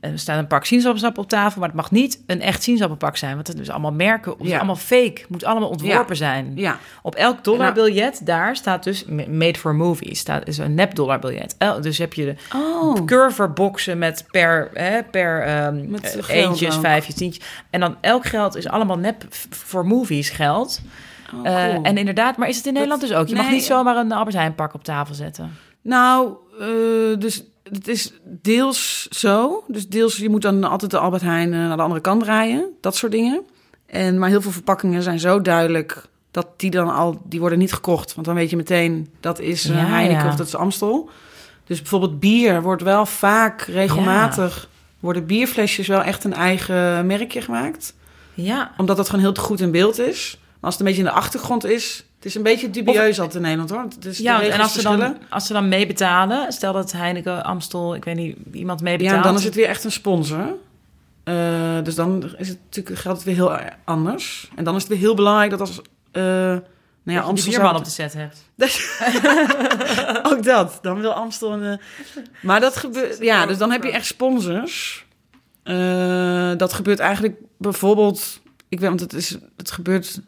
er staat een pak sinaasappelsap op tafel, maar het mag niet een echt sinaasappelpak zijn, want het is allemaal merken, het is Ja. allemaal fake, moet allemaal ontworpen zijn. Ja, Op elk dollarbiljet daar staat dus made for movies, staat is een nep dollarbiljet. Dus heb je de oh. curverboxen met per, hè, per Met eh, geld eentjes, vijfjes, tientjes. En dan elk geld is allemaal nep voor movies geld. Oh, Eh, en inderdaad, maar is het in Nederland dus ook? Je mag niet zomaar een Albert Heijn pak op tafel zetten. Nou, eh, dus het is deels zo. Dus deels, je moet dan altijd de Albert Heijn eh, naar de andere kant draaien. Dat soort dingen. En, maar heel veel verpakkingen zijn zo duidelijk dat die dan al, die worden niet gekocht. Want dan weet je meteen, dat is eh, Ja, Heineken ja. of dat is Amstel. Dus bijvoorbeeld bier wordt wel vaak regelmatig... worden bierflesjes wel echt een eigen merkje gemaakt. Ja. Omdat dat gewoon heel goed in beeld is. Maar als het een beetje in de achtergrond is... Het is een beetje dubieus altijd in Nederland hoor. Het is Ja, en als ze, dan, als ze dan meebetalen, stel dat Heineken, Amstel, ik weet niet, iemand Ja, meebetaalt. en dan is het weer echt een sponsor. Eh, dus dan is het natuurlijk, geldt het weer heel anders. En dan is het weer heel belangrijk dat als... eh nou ja, Amstel zou- op de set hebt. Ook dat. Dan wil Amstel een... eh, Maar dat gebeurt... Ja, dus dan heb je echt sponsors. Dat gebeurt eigenlijk bijvoorbeeld... Ik weet, want het, is, het gebeurt...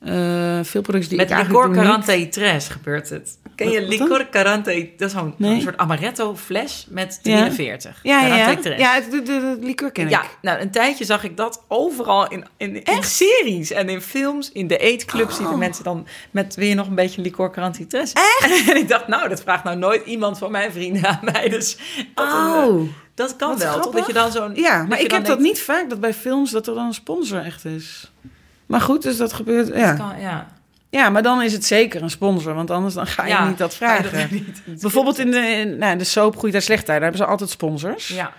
eh, veel producties die Met ik eigenlijk doe niet. Tres gebeurt het. Ken je Wat- wat dan? licor Carante? Dat is zo'n Nee. zo'n soort amaretto fles met Ja. 43. Ja, ja, ja. Carante Tres. Ja, het- de, de, de liqueur ken Ja, ik. nou, een tijdje zag ik dat overal in, in, in series en in films. In de eetclubs zien Oh. de mensen dan met... Wil je nog een beetje licor Carantitres? Echt? en ik dacht, nou, dat vraagt nou nooit iemand van mijn vrienden aan mij. Dus dat, een, eh, Oh. dat kan Wat wel, toch? grappig. Dat je dan zo'n... Ja, maar je ik heb dat niet vaak, dat bij films dat er dan een sponsor echt is. Maar goed, dus dat gebeurt, ja. dat kan- ja. Ja, maar dan is het zeker een sponsor, want anders dan ga je Ja, niet dat vragen. niet. Bijvoorbeeld in de, in, nou, de soap Goeie Tijd Slecht daar hebben ze altijd sponsors. Ja.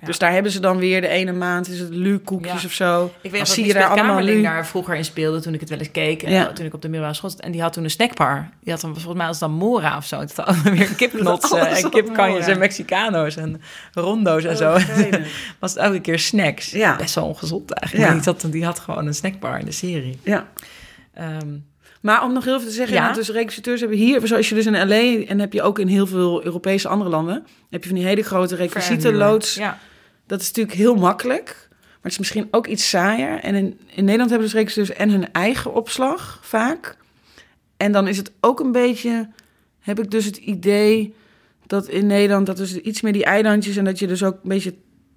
Ja. Dus daar hebben ze dan weer de ene maand is het koekjes Ja. of zo. Ik weet dat je daar allemaal Kamerling daar vroeger in speelde toen ik het wel eens keek. En Ja. toen ik op de middelbare school zat. En die had toen een snackbar. Die had dan volgens mij als dan Mora of zo. Het had weer kipknotsen Alles en kipkanjes en Mexicano's en rondo's en Oh, zo. was het elke keer snacks. Ja. Best wel ongezond eigenlijk. Die, had, die had gewoon een snackbar in de serie. Ja. Ehm, Maar om nog heel even te zeggen, Ja? dus regisseurs hebben hier, zoals je dus in LA en heb je ook in heel veel Europese andere landen, heb je van die hele grote requisietenloods. Ja. Dat is natuurlijk heel makkelijk, maar het is misschien ook iets saaier. En in, in Nederland hebben dus regisseurs en hun eigen opslag vaak. En dan is het ook een beetje, heb ik dus het idee dat in Nederland dat dus iets meer die eilandjes en dat je dus ook een beetje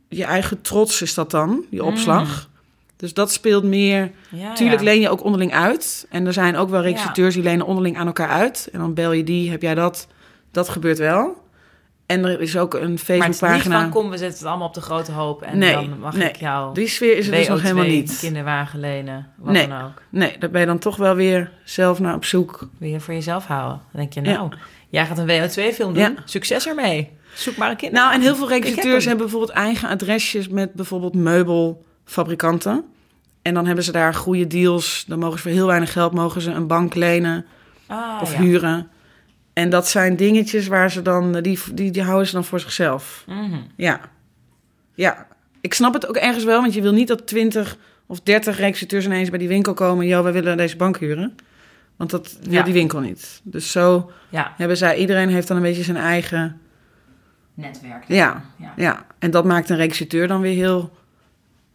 je eigen trots is dat dan, die opslag. Dus dat speelt meer. Ja, Tuurlijk ja. leen je ook onderling uit. En er zijn ook wel regisseurs die lenen onderling aan elkaar uit. En dan bel je die, heb jij dat? Dat gebeurt wel. En er is ook een Maar Facebookpagina. van, kom, we zetten het allemaal op de grote hoop. En Nee, dan mag nee. ik jou Die sfeer is er dus nog WO2, helemaal niet. kinderwagen lenen, wat Nee. dan ook. Nee, daar ben je dan toch wel weer zelf naar op zoek. Wil je voor jezelf houden? Dan denk je, nou, jij gaat een WO2-film doen. Succes ermee. Zoek maar een kind. Nou, en heel veel heb regisseurs hebben bijvoorbeeld eigen adresjes met bijvoorbeeld meubelfabrikanten. En dan hebben ze daar goede deals. Dan mogen ze voor heel weinig geld mogen ze een bank lenen Ah, of ja. huren. En dat zijn dingetjes waar ze dan, die, die, die houden ze dan voor zichzelf. Mhm. Ja. Ja. Ik snap het ook ergens wel, want je wil niet dat 20 of 30 regisseurs ineens bij die winkel komen. Joh, wij willen deze bank huren. Want dat wil Ja. die winkel niet. Dus zo Ja, hebben zij, iedereen heeft dan een beetje zijn eigen. netwerk. Ja, Ja. ja. En dat maakt een regisseur dan weer heel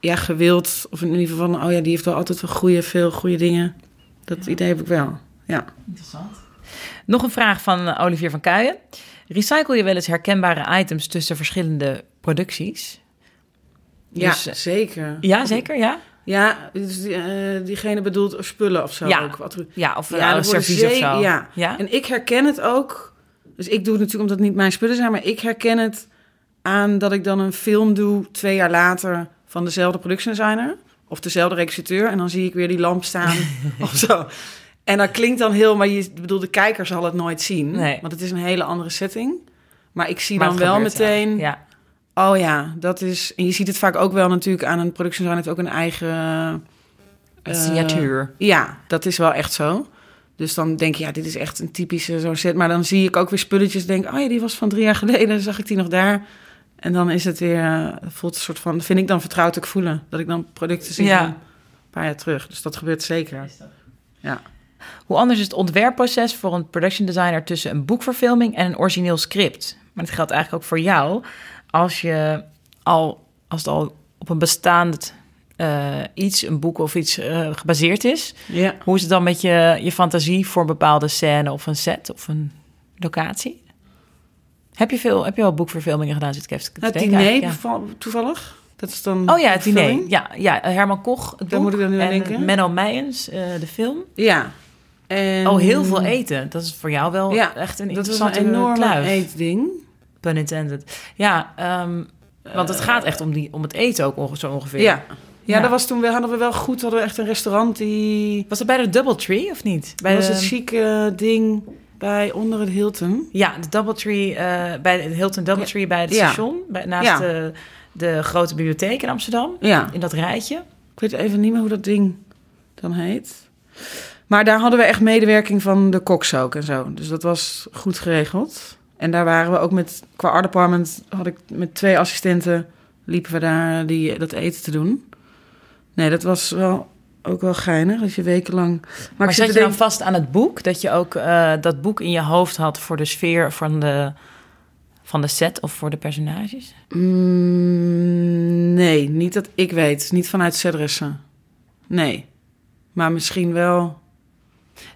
ja, gewild. Of in ieder geval van, oh ja, die heeft wel altijd wel goede, veel goede dingen. Dat idee heb ik wel. Ja. Interessant. Nog een vraag van eh, Olivier van Kuijen. Recycle je wel eens herkenbare items tussen verschillende producties? Ja, Dus, eh, zeker. Ja, zeker, ja? Ja, dus eh, diegene bedoelt spullen of zo Ja. ook. Wat, Ja, of Ja, een servies of zo. ja. ja? En ik herken het ook. Dus ik doe het natuurlijk omdat het niet mijn spullen zijn, maar ik herken het aan dat ik dan een film doe twee jaar later van dezelfde productiedesigner of dezelfde regisseur en dan zie ik weer die lamp staan of zo. En dat klinkt dan heel, maar je bedoel de kijker zal het nooit zien, Nee. want het is een hele andere setting. Maar ik zie Maar dan wel meteen, Ja. oh ja, dat is. En je ziet het vaak ook wel natuurlijk aan een productiedesigner heeft ook een eigen Een eh, signatuur. ja, dat is wel echt zo. Dus dan denk je, ja, dit is echt een typische zo'n set. Maar dan zie ik ook weer spulletjes. Denk, oh ja, die was van drie jaar geleden. Zag ik die nog daar? En dan is het weer, voelt een soort van, vind ik dan vertrouwelijk voelen. Dat ik dan producten zie Ja. van een paar jaar terug. Dus dat gebeurt zeker. Ja. Hoe anders is het ontwerpproces voor een production designer tussen een boekverfilming en een origineel script? Maar dat geldt eigenlijk ook voor jou. Als je al, als het al op een bestaand eh, iets, een boek of iets eh, gebaseerd is, Ja. hoe is het dan met je, je fantasie voor een bepaalde scène of een set of een locatie? Heb je, veel, heb je wel boekverfilmingen gedaan? Zit ik even denken diner ja. toevallig. Dat is dan Oh ja, het diner. Ja, ja, Herman Koch, het Daar boek. moet ik dan nu aan en denken. Menno Meijens, eh, de film. Ja. En Oh, heel veel eten. Dat is voor jou wel Ja, echt een Dat was interessante een enorme kluif. eetding. Pun intended. Ja, ehm, want het gaat echt om, die, om het eten ook onge- zo ongeveer. Ja. Ja, Ja. dat was toen, we hadden we wel goed, hadden we echt een restaurant die... Was het bij de Doubletree of niet? Bij Dat was de, het chique ding bij onder het Hilton. Ja, de Doubletree, eh bij het Hilton Doubletree bij het station. Bij, naast Ja. de, de grote bibliotheek in Amsterdam. Ja. In dat rijtje. Ik weet even niet meer hoe dat ding dan heet. Maar daar hadden we echt medewerking van de koks ook en zo. Dus dat was goed geregeld. En daar waren we ook met, qua art department, had ik met twee assistenten, liepen we daar die, dat eten te doen. Nee, dat was wel ook wel geinig, als je wekenlang... Maar, Maar, ik zat zit je dan vast aan het boek? Dat je ook eh, dat boek in je hoofd had voor de sfeer van de, van de set of voor de personages? Mm, nee, niet dat ik weet. Niet vanuit Cedrissen. Nee. Maar misschien wel...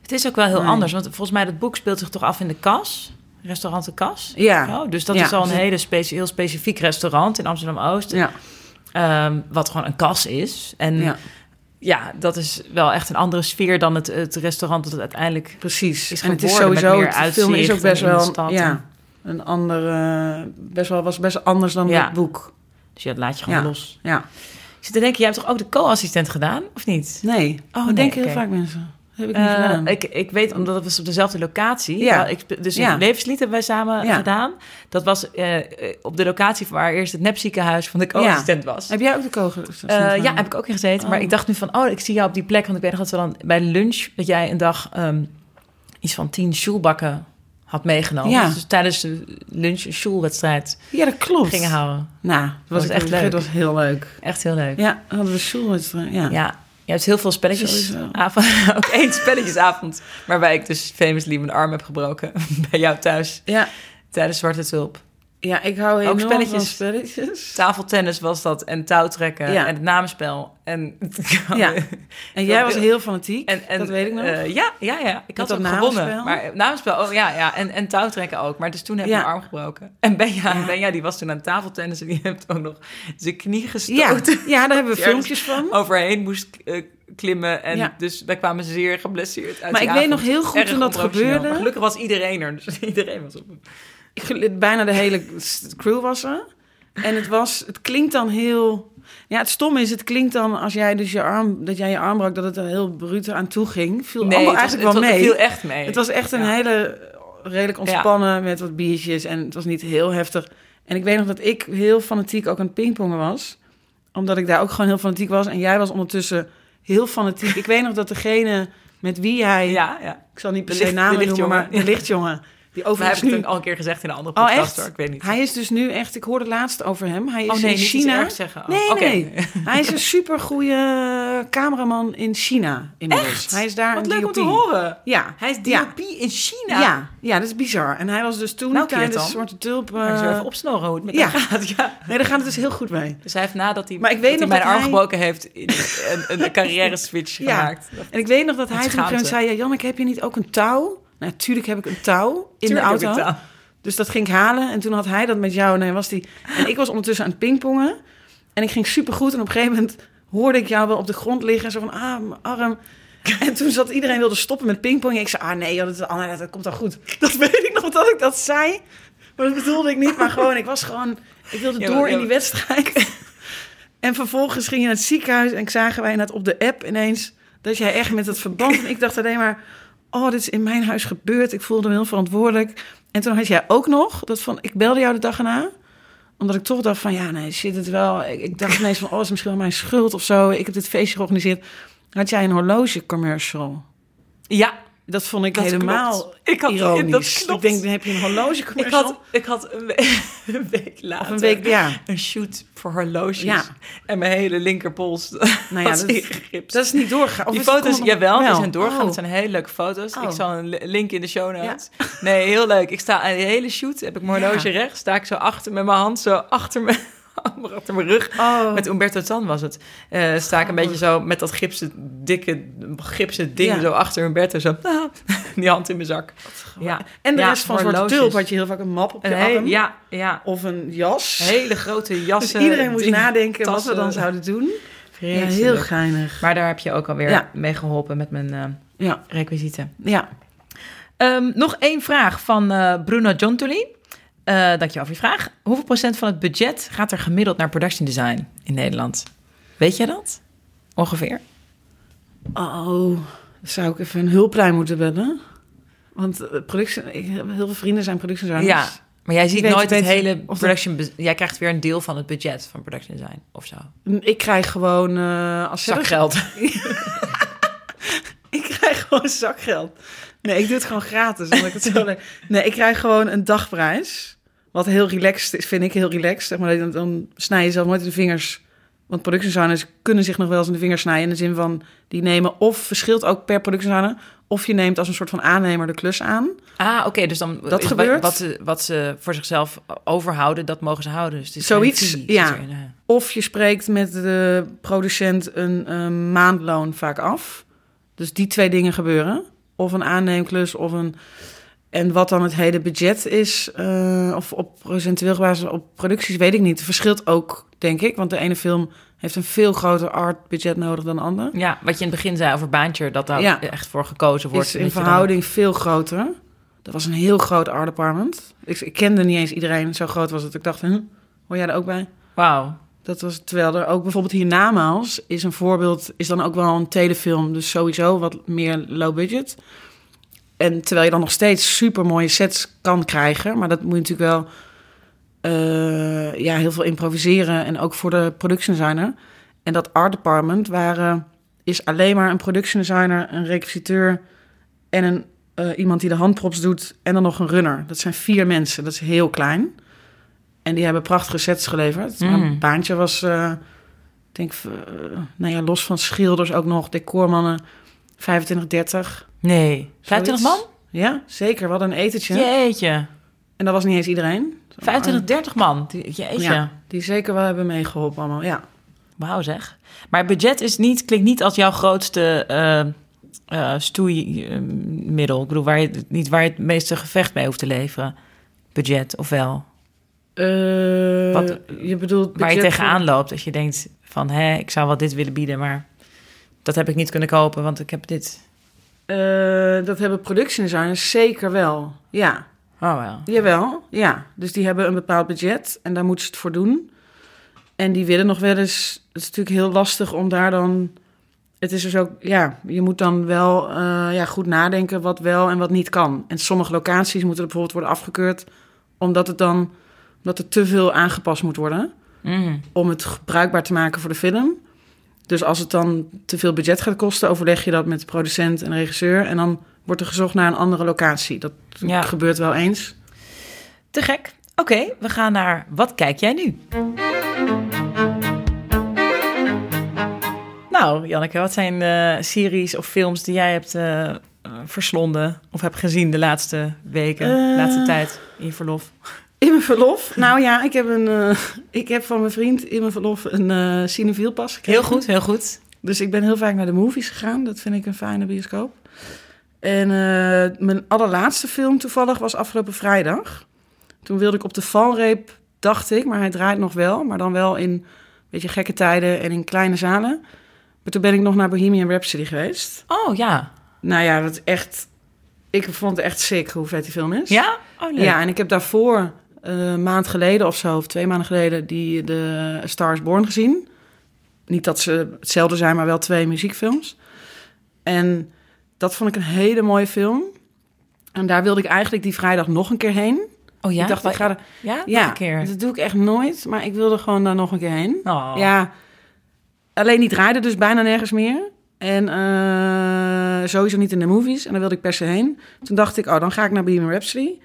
Het is ook wel heel Nee. anders, want volgens mij dat boek speelt zich toch af in de kas. Restaurant de Kas. Ja. Oh, dus dat Ja. is al een hele specie- heel specifiek restaurant in Amsterdam-Oost. Ja, ehm, wat gewoon een kas is. En ja. Ja, dat is wel echt een andere sfeer dan het, het restaurant dat het uiteindelijk... precies. Is en het is sowieso, meer het film is ook best wel ja, en- een andere, best wel, was best anders dan Ja. het boek. Dus ja, dat laat je gewoon Ja. los. Ja, Ik zit te denken, jij hebt toch ook de co-assistent gedaan, of niet? nee. Oh, nee, denken heel vaak mensen. Heb ik niet Eh, gedaan. ik, ik weet, omdat het was op dezelfde locatie. Ja. Ja. Ik, dus Ja. levenslied hebben wij samen Ja. gedaan. Dat was eh, eh, op de locatie waar eerst het nepziekenhuis van de co-assistent was. Heb jij ook de kogel? Ja, heb ik ook in gezeten. Maar Oh. ik dacht nu van, oh, ik zie jou op die plek. Want ik weet nog dat we dan bij lunch... dat jij een dag ehm, iets van tien shoelbakken had meegenomen. Ja. Dus tijdens de lunch een shoelwedstrijd Ja, dat klopt. gingen houden. Nou, dat was, was echt leuk. Dat was heel leuk. Echt heel leuk. Ja, hadden we schoolwedstrijd. Ja. Ja, je hebt heel veel spelletjes. Sowieso. Avond, ook één spelletjesavond. Waarbij ik dus famously mijn arm heb gebroken. Bij jou thuis. Ja. Tijdens Zwarte Tulp. Ja, ik hou enorm spelletjes. van spelletjes. Tafeltennis was dat. En touwtrekken. Ja. En het namenspel. En, Ja. En jij was heel fanatiek, en, en, dat weet ik nog. eh, ja, ja, ja. Ik had dat gewonnen. Maar namenspel, oh ja, ja. En, en touwtrekken ook. Maar dus toen heb ik Ja. mijn arm gebroken. En Benja, Ja. Benja, die was toen aan tafeltennis. En die heeft ook nog zijn knie gestoten. ja, daar hebben we filmpjes van. Overheen moest eh, klimmen. En Ja. dus wij kwamen zeer geblesseerd uit Maar ik weet nog heel goed toen dat gebeurde. Maar gelukkig was iedereen er. Dus iedereen was op. Ik bijna de hele crew was er. En het was, het klinkt dan heel... Ja, het stomme is, het klinkt dan als jij dus je arm, dat jij je arm brak, dat het er heel bruut aan toe ging. Viel allemaal was- eigenlijk wel mee. Het viel echt mee. Het was echt een Ja. hele redelijk ontspannen met wat biertjes en het was niet heel heftig. En ik weet nog dat ik heel fanatiek ook aan het pingpongen was, omdat ik daar ook gewoon heel fanatiek was. En jij was ondertussen heel fanatiek. ik weet nog dat degene met wie hij, Ja, ja. ik zal niet per se namen noemen, maar de lichtjongen, die overigens ik nu... het al een keer gezegd in een andere Oh, podcast echt? hoor. Ik weet niet. Hij is dus nu echt, ik hoorde laatst over hem. Hij is oh nee, in niet China. ergs zeggen. Oh, Nee, oké. nee. Hij is een supergoeie cameraman in China inmiddels. Echt? Hij is daar Wat een leuk om te horen. Ja. Hij is Ja. DOP in China. Ja. ja, dat is bizar. En hij was dus toen Nou, tijdens. Zwarte Tulp... Ik eh, even hoe het met ja. hem gaat. Ja. Nee, daar gaat het dus heel goed mee. Dus hij heeft nadat hij, Maar ik weet dat hij mijn arm hij- gebroken heeft... een, een carrière switch Ja. gemaakt. En ik weet nog dat hij toen zei... Ja, Janneke, heb je niet ook een touw? Nou, natuurlijk heb ik een touw in Tuurlijk de auto. Dus dat ging ik halen. En toen had hij dat met jou. En, hij was die... en ik was ondertussen aan het pingpongen. En ik ging supergoed. En op een gegeven moment hoorde ik jou wel op de grond liggen. Zo van, ah, mijn arm. En toen zat iedereen wilde stoppen met pingpongen. Ik zei, ah nee, joh, dat, Anna, dat, dat komt al goed. Dat weet ik nog dat ik dat zei. Maar dat bedoelde ik niet. Maar gewoon, ik was gewoon... Ik wilde Ja, door maar- in die wedstrijd. En vervolgens ging je naar het ziekenhuis. En zagen wij net op de app ineens... dat jij echt met het verband... En ik dacht alleen maar... Oh, dit is in mijn huis gebeurd. Ik voelde me heel verantwoordelijk. En toen had jij ook nog... Dat van, ik belde jou de dag erna omdat ik toch dacht van, ja, nee, zit het wel. Ik, dacht ineens van, oh, is misschien wel mijn schuld of zo. Ik heb dit feestje georganiseerd. Had jij een horloge commercial? Ja, Dat vond ik Dat helemaal klopt. Ik had- ironisch. dat. Ik denk, dan heb je een horloge ik had, ik had een, we- een week later of een week, ja. een shoot voor horloges. Ja. En mijn hele linkerpols Nou ja, was dat, dat is niet doorgegaan. Of die foto's, jawel, die zijn doorgegaan. Oh. Het zijn hele leuke foto's. Oh. Ik zal een li- link in de show notes. Nee, heel leuk. Ik sta aan de hele shoot, heb ik mijn horloge rechts. Sta ik zo achter met mijn hand, zo achter mijn, achter mijn rug. Oh. Met Umberto Tan was het. Eh, sta ik een beetje zo met dat gipsen, dikke gipsen ding Ja. zo achter Umberto. Zo, ah, die hand in mijn zak. Ja. En de Ja, rest van horloges. Tulp had je heel vaak een map op je arm. ja, ja. Of een jas. Hele grote dus jassen. iedereen moest nadenken wat we dan zouden doen. Ja, heel geinig. Maar daar heb je ook alweer Ja. mee geholpen met mijn eh Ja, requisieten. ja. Ehm, nog één vraag van eh, Bruno Giontoli. Eh dankjewel voor je vraag. Hoeveel procent van het budget gaat er gemiddeld naar production design in Nederland? Weet jij dat? Ongeveer? Oh, zou ik even een hulplijn moeten bellen? Want eh, heb heel veel vrienden zijn productiedesigners. Ja, maar jij ziet weet- nooit het hele dat- production... Jij krijgt weer een deel van het budget van production design of zo. Ik krijg gewoon eh als Zakgeld. Ik krijg gewoon zakgeld. Nee, ik doe het gewoon gratis. Omdat ik het zo. Nee, ik krijg gewoon een dagprijs. Wat heel relaxed is, vind ik heel relaxed. Zeg maar, dan, dan snij je zelf nooit in de vingers. Want productiedesigners kunnen zich nog wel eens in de vingers snijden. In de zin van, die nemen of verschilt ook per productiedesigner. Of je neemt als een soort van aannemer de klus aan. Ah, oké. dus dan Dat gebeurt. Wat, ze, wat ze voor zichzelf overhouden, dat mogen ze houden. Dus het is Zoiets, fee, ja. erin. Of je spreekt met de producent een maandloon vaak af. Dus die twee dingen gebeuren. of een aanneemklus of een... En wat dan het hele budget is, eh, of op procentueel basis op producties, weet ik niet. Het verschilt ook, denk ik. Want de ene film heeft een veel groter art budget nodig dan de andere. Ja, wat je in het begin zei over Baantje, dat daar Ja. echt voor gekozen wordt. is in dan- verhouding veel groter. Dat was een heel groot art department. Ik, ik kende niet eens iedereen. Zo groot was het. Ik dacht, hm, hoor jij er ook bij? Wauw. Dat was terwijl er ook bijvoorbeeld hiernamaals is een voorbeeld, is dan ook wel een telefilm, dus sowieso wat meer low budget. En terwijl je dan nog steeds super mooie sets kan krijgen, maar dat moet je natuurlijk wel eh, ja, heel veel improviseren en ook voor de production designer. En dat art department waren, is alleen maar een production designer, een requisiteur en een, eh, iemand die de handprops doet en dan nog een runner. Dat zijn vier mensen, dat is heel klein. En die hebben prachtige sets geleverd. Maar Mm. een baantje was, ik denk, nou ja, los van schilders ook nog, decormannen, 25, 30. Nee. 25 man? Ja, zeker. We hadden een etentje. Jeetje. En dat was niet eens iedereen. 25, 30 man. Die- Jeetje. Ja, die zeker wel hebben meegeholpen allemaal, ja. Wauw zeg. Maar budget is niet, klinkt niet als jouw grootste eh eh, stoeimiddel. Ik bedoel, waar je, niet waar je het meeste gevecht mee hoeft te leveren. Budget, of wel? Eh, Wat- je bedoelt... Waar je tegenaan loopt. Als je denkt van, hè, ik zou wel dit willen bieden, maar dat heb ik niet kunnen kopen, want ik heb dit. Eh, dat hebben production designers zeker wel, ja. Oh wel. Jawel, ja. Dus die hebben een bepaald budget en daar moeten ze het voor doen. En die willen nog wel eens... Het is natuurlijk heel lastig om daar dan... Het is dus ook, ja, je moet dan wel eh, ja, goed nadenken wat wel en wat niet kan. En sommige locaties moeten er bijvoorbeeld worden afgekeurd... omdat het dan omdat er te veel aangepast moet worden... Mm. om het bruikbaar te maken voor de film. Dus als het dan te veel budget gaat kosten... overleg je dat met de producent en regisseur... en dan wordt er gezocht naar een andere locatie. Dat Ja. gebeurt wel eens. Te gek. Oké, we gaan naar Wat kijk jij nu? Nou, Janneke, wat zijn de series of films die jij hebt eh, eh, verslonden of hebt gezien de laatste weken, Eh. laatste tijd in je verlof? In mijn verlof? Nou ja, ik heb, een, eh, ik heb van mijn vriend in mijn verlof een eh cinefiel pas gekregen. Heel goed, heel goed. Dus ik ben heel vaak naar de movies gegaan. Dat vind ik een fijne bioscoop. En eh, mijn allerlaatste film toevallig was afgelopen vrijdag. Toen wilde ik op de valreep, dacht ik, maar hij draait nog wel. Maar dan wel in een beetje gekke tijden en in kleine zalen. Maar toen ben ik nog naar Bohemian Rhapsody geweest. Oh ja. Nou ja, dat is echt... Ik vond het echt sick hoe vet die film is. Ja? Oh, leuk. Ja, en ik heb daarvoor een maand geleden of zo, of twee maanden geleden, die de A Star is Born gezien. Niet dat ze hetzelfde zijn, maar wel twee muziekfilms. En dat vond ik een hele mooie film. En daar wilde ik eigenlijk die vrijdag nog een keer heen. Oh ja? Ik dacht, ik ga er... Ja, Ja, nog een keer. dat doe ik echt nooit, maar ik wilde gewoon daar nog een keer heen. Oh. Ja, alleen die draaide dus bijna nergens meer. En eh, sowieso niet in de movies. En daar wilde ik per se heen. Toen dacht ik, oh, dan ga ik naar Bohemian Rhapsody.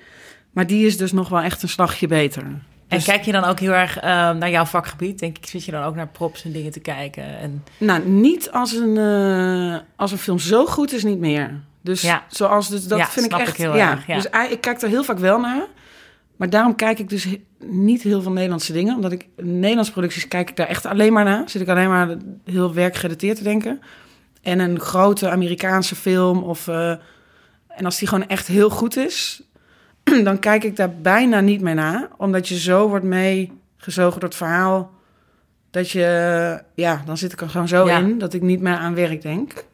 Maar die is dus nog wel echt een slagje beter. En Dus- kijk je dan ook heel erg eh, naar jouw vakgebied? Denk ik, zit je dan ook naar props en dingen te kijken? En... Nou, niet als een, eh, als een film zo goed is, niet meer. Dus Ja. zoals dus, dat Ja, vind ik echt ik heel ja. erg, ja. Dus ei- ik kijk er heel vaak wel naar. Maar daarom kijk ik dus niet heel veel Nederlandse dingen. Omdat ik Nederlandse producties kijk ik daar echt alleen maar naar. Zit ik alleen maar heel werkgerelateerd te denken. En een grote Amerikaanse film of eh, en als die gewoon echt heel goed is, dan kijk ik daar bijna niet meer naar, omdat je zo wordt meegezogen door het verhaal. Dat je, ja, dan zit ik er gewoon zo Ja. in dat ik niet meer aan werk denk. Misschien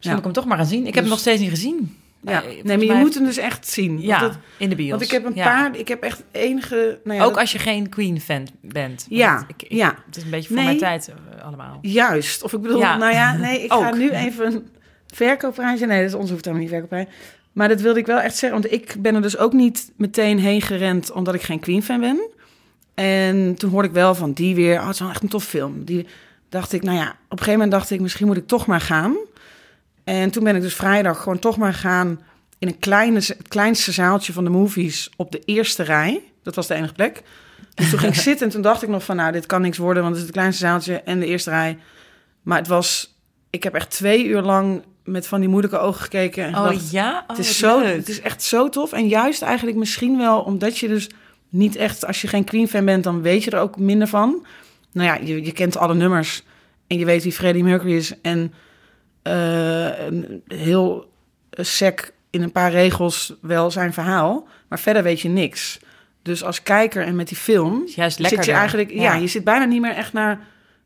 Ja. moet ik hem toch maar gaan zien. Ik heb hem Dus- nog steeds niet gezien. Ja, Eh, nee, maar je moet hem dus echt zien. Ja, het- in de bios. want ik heb een Ja. paar, ik heb echt enige. Nou ja, Ook dat- als je geen Queen-fan bent. Ja, ik, ik- ja. Het is een beetje voor Nee. mijn tijd eh, allemaal. Juist. Of ik bedoel, nou ja, nee, ik ga nu even een verkoopprijsje. Nee, dat is onze hoeft helemaal niet verkoopprijs. Maar dat wilde ik wel echt zeggen, want ik ben er dus ook niet meteen heen gerend omdat ik geen Queen-fan ben. En toen hoorde ik wel van die weer, oh, het is wel echt een tof film. Die dacht ik, nou ja, op een gegeven moment dacht ik, misschien moet ik toch maar gaan. En toen ben ik dus vrijdag gewoon toch maar gaan in een kleine, het kleinste zaaltje van de movies op de eerste rij. Dat was de enige plek. Dus toen ging ik zitten en toen dacht ik nog van, nou, dit kan niks worden, want het is het kleinste zaaltje en de eerste rij. Maar het was, ik heb echt twee uur lang met van die moeilijke ogen gekeken en gedacht, Oh ja? Oh, het is zo, leuk. het is echt zo tof. En juist eigenlijk misschien wel omdat je dus niet echt, als je geen Queen fan bent, dan weet je er ook minder van. Nou ja, je, je kent alle nummers en je weet wie Freddie Mercury is en eh, een heel sec in een paar regels wel zijn verhaal. Maar verder weet je niks. Dus als kijker en met die film zit je eigenlijk... Ja. Ja. je zit bijna niet meer echt naar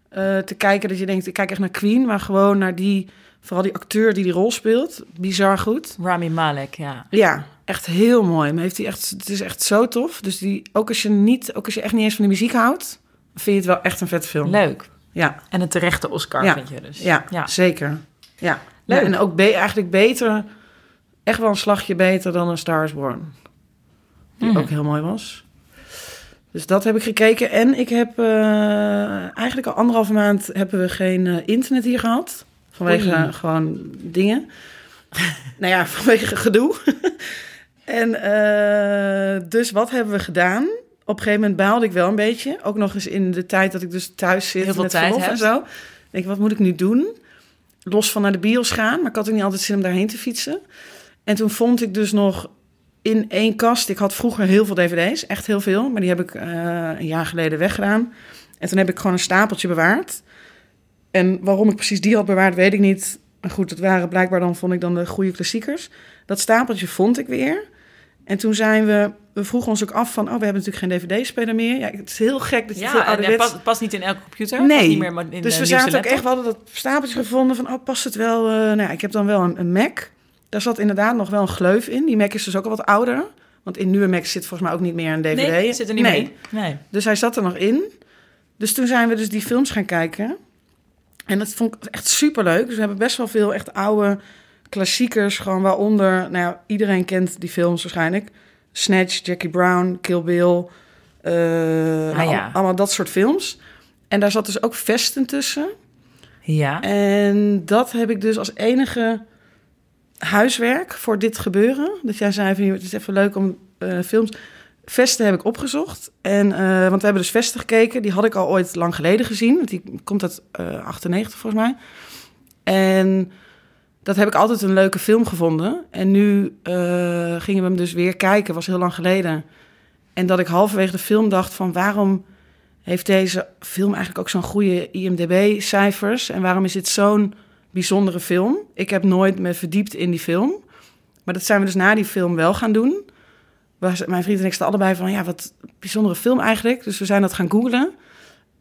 eh, te kijken dat je denkt... ik kijk echt naar Queen, maar gewoon naar die... vooral die acteur die die rol speelt. Bizar goed. Rami Malek, ja. Ja, echt heel mooi. Maar heeft hij echt, het is echt zo tof. Dus die, ook, als je niet, ook als je echt niet eens van de muziek houdt... vind je het wel echt een vette film. Leuk. Ja, En een terechte Oscar Ja. vind je dus. ja, ja. zeker. Ja. Leuk. En ook be- eigenlijk beter... echt wel een slagje beter dan een Star is Born. Die Mhm. ook heel mooi was. Dus dat heb ik gekeken. En ik heb eh, eigenlijk al anderhalve maand hebben we geen eh, internet hier gehad. Vanwege Oei. gewoon dingen. nou ja, vanwege gedoe. en eh, dus wat hebben we gedaan? Op een gegeven moment baalde ik wel een beetje. Ook nog eens in de tijd dat ik dus thuis zit Heel veel met tijd verlof en zo. Ik denk, wat moet ik nu doen? Los van naar de bios gaan. Maar ik had ook niet altijd zin om daarheen te fietsen. En toen vond ik dus nog in één kast. Ik had vroeger heel veel dvd's, echt heel veel. Maar die heb ik eh, een jaar geleden weggedaan. En toen heb ik gewoon een stapeltje bewaard. En waarom ik precies die had bewaard, weet ik niet. Maar goed, het waren blijkbaar dan, vond ik dan de goede klassiekers. Dat stapeltje vond ik weer. En toen zijn we, we vroegen ons ook af van, oh, we hebben natuurlijk geen dvd-speler meer. Ja, het is heel gek dat je veel Ja, en het ouderwets... past, het past niet in elke computer. Nee. Niet meer in dus we zaten ook echt, we hadden dat stapeltje gevonden van, oh, past het wel? eh, nou ja, ik heb dan wel een, een Mac. Daar zat inderdaad nog wel een gleuf in. Die Mac is dus ook al wat ouder. Want in nieuwe Mac zit volgens mij ook niet meer een dvd. Nee, zit er niet Nee. mee. Nee. Dus hij zat er nog in. Dus toen zijn we dus die films gaan kijken. En dat vond ik echt super leuk. Dus we hebben best wel veel echt oude klassiekers. Gewoon waaronder, nou ja, iedereen kent die films waarschijnlijk. Snatch, Jackie Brown, Kill Bill. eh, nou, ja. al- Allemaal dat soort films. En daar zat dus ook Vesten tussen. Ja. En dat heb ik dus als enige huiswerk voor dit gebeuren. Dat jij zei van, het is even leuk om eh, films... Vesten heb ik opgezocht. En, eh, want we hebben dus Vesten gekeken. Die had ik al ooit lang geleden gezien. Want die komt uit eh 98 volgens mij. En dat heb ik altijd een leuke film gevonden. En nu eh, gingen we hem dus weer kijken. was heel lang geleden. En dat ik halverwege de film dacht van... waarom heeft deze film eigenlijk ook zo'n goede IMDb-cijfers? En waarom is dit zo'n bijzondere film? Ik heb nooit me verdiept in die film. Maar dat zijn we dus na die film wel gaan doen. We- Mijn vriend en ik staan allebei van, ja, wat een bijzondere film eigenlijk. Dus we zijn dat gaan googlen.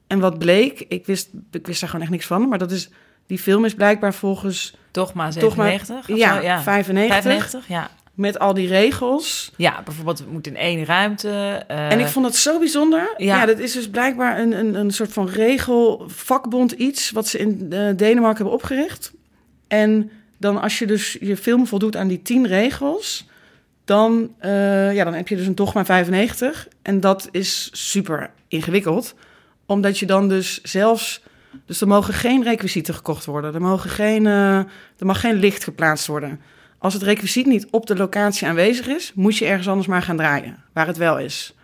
En wat bleek, ik wist, ik wist daar gewoon echt niks van. Maar dat is, die film is blijkbaar volgens, Dogma Toch maar- 97? of ja, ja. 95. 95, ja. Met al die regels. Ja, bijvoorbeeld het moet in één ruimte. eh, En ik vond het zo bijzonder. Ja, ja. dat is dus blijkbaar een, een, een soort van regel, vakbond iets... wat ze in eh, Denemarken hebben opgericht. En dan als je dus je film voldoet aan die tien regels... dan, eh, ja, dan heb je dus een dogma 95. En dat is super ingewikkeld. Omdat je dan dus zelfs... Dus er mogen geen requisieten gekocht worden. Er, mogen geen, eh, er mag geen licht geplaatst worden. Als het requisiet niet op de locatie aanwezig is... moet je ergens anders maar gaan draaien, waar het wel is.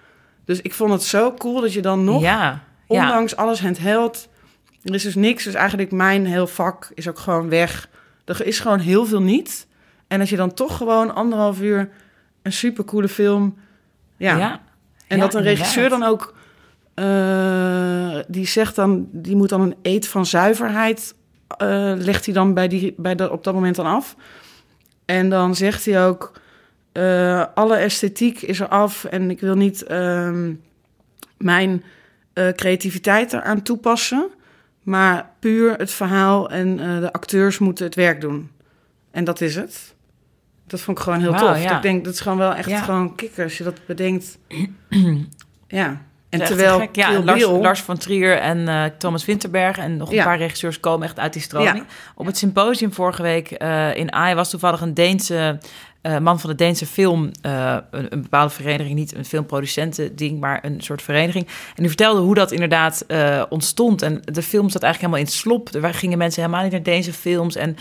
Dus ik vond het zo cool dat je dan nog, Ja, ja. ondanks alles handheld... Er is dus niks, dus eigenlijk mijn heel vak is ook gewoon weg. Er is gewoon heel veel niet. En dat je dan toch gewoon anderhalf uur een supercoole film... Ja, ja. en Ja, dat een regisseur inderdaad. dan ook, eh, die zegt dan, die moet dan een eed van zuiverheid, eh, legt hij dan bij die, bij de, op dat moment dan af. En dan zegt hij ook, eh, alle esthetiek is er af en ik wil niet ehm, mijn creativiteit eraan toepassen, maar puur het verhaal en de acteurs moeten het werk doen. En dat is het. Dat vond ik gewoon heel tof. ja. Ik denk, dat is gewoon wel echt Ja. gewoon kikker als je dat bedenkt. ja. En terwijl. Ja, Lars, van Trier en eh, Thomas Winterberg en nog een Ja. paar regisseurs komen echt uit die stroming. Op het symposium vorige week eh, in AI was toevallig een Deense eh, man van de Deense film, een, een bepaalde vereniging, niet een filmproducenten ding, maar een soort vereniging. En die vertelde hoe dat inderdaad ontstond. En de film zat eigenlijk helemaal in het slop. Er gingen mensen helemaal niet naar Deense films en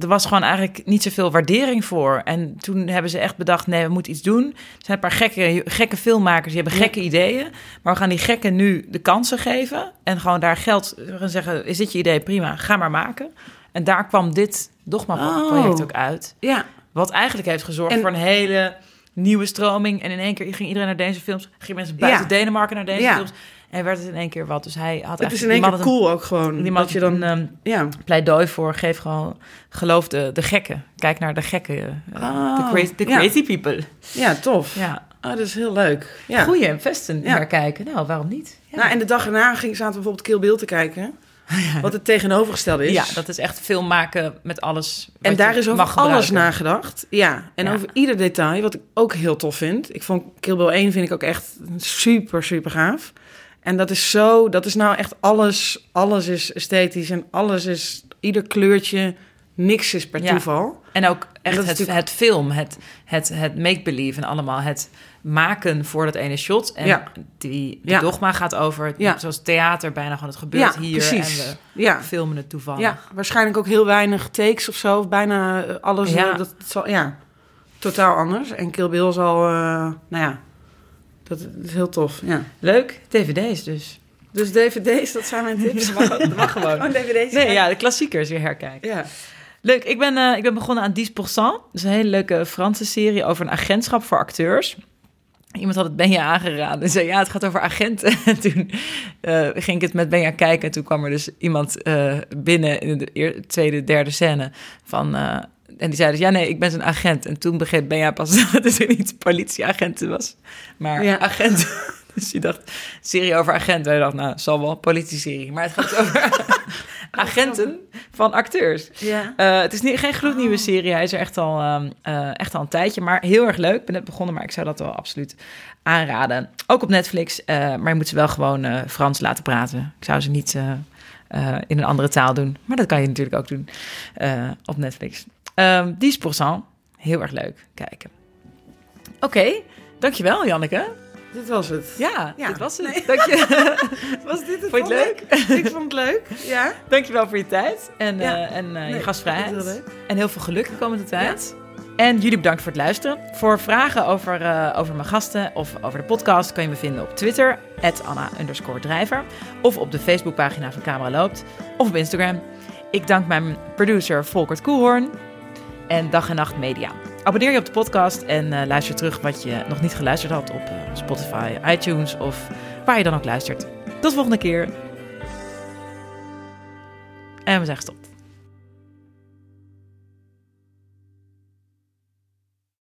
er was gewoon eigenlijk niet zoveel waardering voor. En toen hebben ze echt bedacht, nee, we moeten iets doen. Er zijn een paar gekke, gekke filmmakers, die hebben gekke ideeën. Maar we gaan die gekken nu de kansen geven. En gewoon daar geld, we gaan zeggen, is dit je idee? Prima, ga maar maken. En daar kwam dit Dogma-project Oh. ook uit. Ja, Wat eigenlijk heeft gezorgd En- voor een hele nieuwe stroming. En in één keer ging iedereen naar deze films. Gingen mensen buiten Ja. Denemarken naar deze Ja. films. En werd het in één keer wat. Dus hij had Het is in één keer een- cool ook gewoon. Die dat je dan... een ehm, ja. pleidooi voor, geef gewoon, geloof de, de gekken. Kijk naar de gekken. eh, Oh, de crazy, the ja. crazy people. ja, tof. Ja. Ah, dat is heel leuk. Ja. Goeie, en Vesten Ja. herkijken. Nou, waarom niet? Ja. Nou, en de dag erna ging, zaten we bijvoorbeeld Kill Bill te kijken. Wat het tegenovergestelde is. ja, dat is echt film maken met alles. En daar is over alles nagedacht. Ja, en Ja. over ieder detail, wat ik ook heel tof vind. Ik vond Kill Bill 1 vind ik ook echt super, super gaaf. En dat is zo, dat is nou echt alles, alles is esthetisch en alles is, ieder kleurtje, niks is per Ja. toeval. En ook echt het, natuurlijk- het film, het, het, het make-believe en allemaal het maken voor dat ene shot. En Ja. die, die Ja. dogma gaat over, Ja. zoals theater, bijna gewoon het gebeurt ja, hier. precies. En ja. we filmen het toevallig. ja, waarschijnlijk ook heel weinig takes of zo. Of bijna eh, alles, Ja. eh, dat, zal, ja, totaal anders. En Kill Bill zal, eh, nou ja, dat is heel tof, ja. Leuk, dvd's dus. Dus dvd's, dat zijn mijn tips. Dat mag, dat mag gewoon. Oh, dvd's? Nee, ja, de klassiekers weer herkijken. Ja. Leuk, ik ben, eh, ik ben begonnen aan 10%. Dat is een hele leuke Franse serie over een agentschap voor acteurs. Iemand had het Benja aangeraden en zei, ja, het gaat over agenten. En toen eh, ging ik het met Benja kijken en toen kwam er dus iemand eh, binnen in de tweede, derde scène van... en die zei dus, ja, nee, ik ben zijn agent. En toen begreep Benja pas dat het niet politieagenten was, maar Ja. agent. Dus je dacht, serie over agenten. Hij dacht, nou, zal wel, politie-serie. Maar het gaat over agenten van acteurs. Ja. Eh, het is niet, geen gloednieuwe serie. Hij is er echt al, ehm, eh, echt al een tijdje. Maar heel erg leuk. Ik ben net begonnen, maar ik zou dat wel absoluut aanraden. Ook op Netflix. eh, maar je moet ze wel gewoon Frans laten praten. Ik zou ze niet in een andere taal doen. Maar dat kan je natuurlijk ook doen op Netflix. Um, 10%. Heel erg leuk. Kijken. Oké. Dankjewel, Janneke. Dit was het. Ja, Ja. dit was het. Nee. Dank je. Was dit het? Vond je het leuk? Ik vond het leuk. Ja. Dankjewel voor je tijd en, Ja. eh, en eh, je gastvrijheid. En heel veel geluk de komende tijd. En jullie bedankt voor het luisteren. Voor vragen over, eh, over mijn gasten of over de podcast kan je me vinden op Twitter, Anna drijver. Of op de Facebookpagina van Camera Loopt. Of op Instagram. Ik dank mijn producer Volkert Koelhoorn en Dag en Nacht Media. Abonneer je op de podcast en eh, luister terug wat je nog niet geluisterd had op eh, Spotify, iTunes of waar je dan ook luistert. Tot de volgende keer. En we zijn gestopt.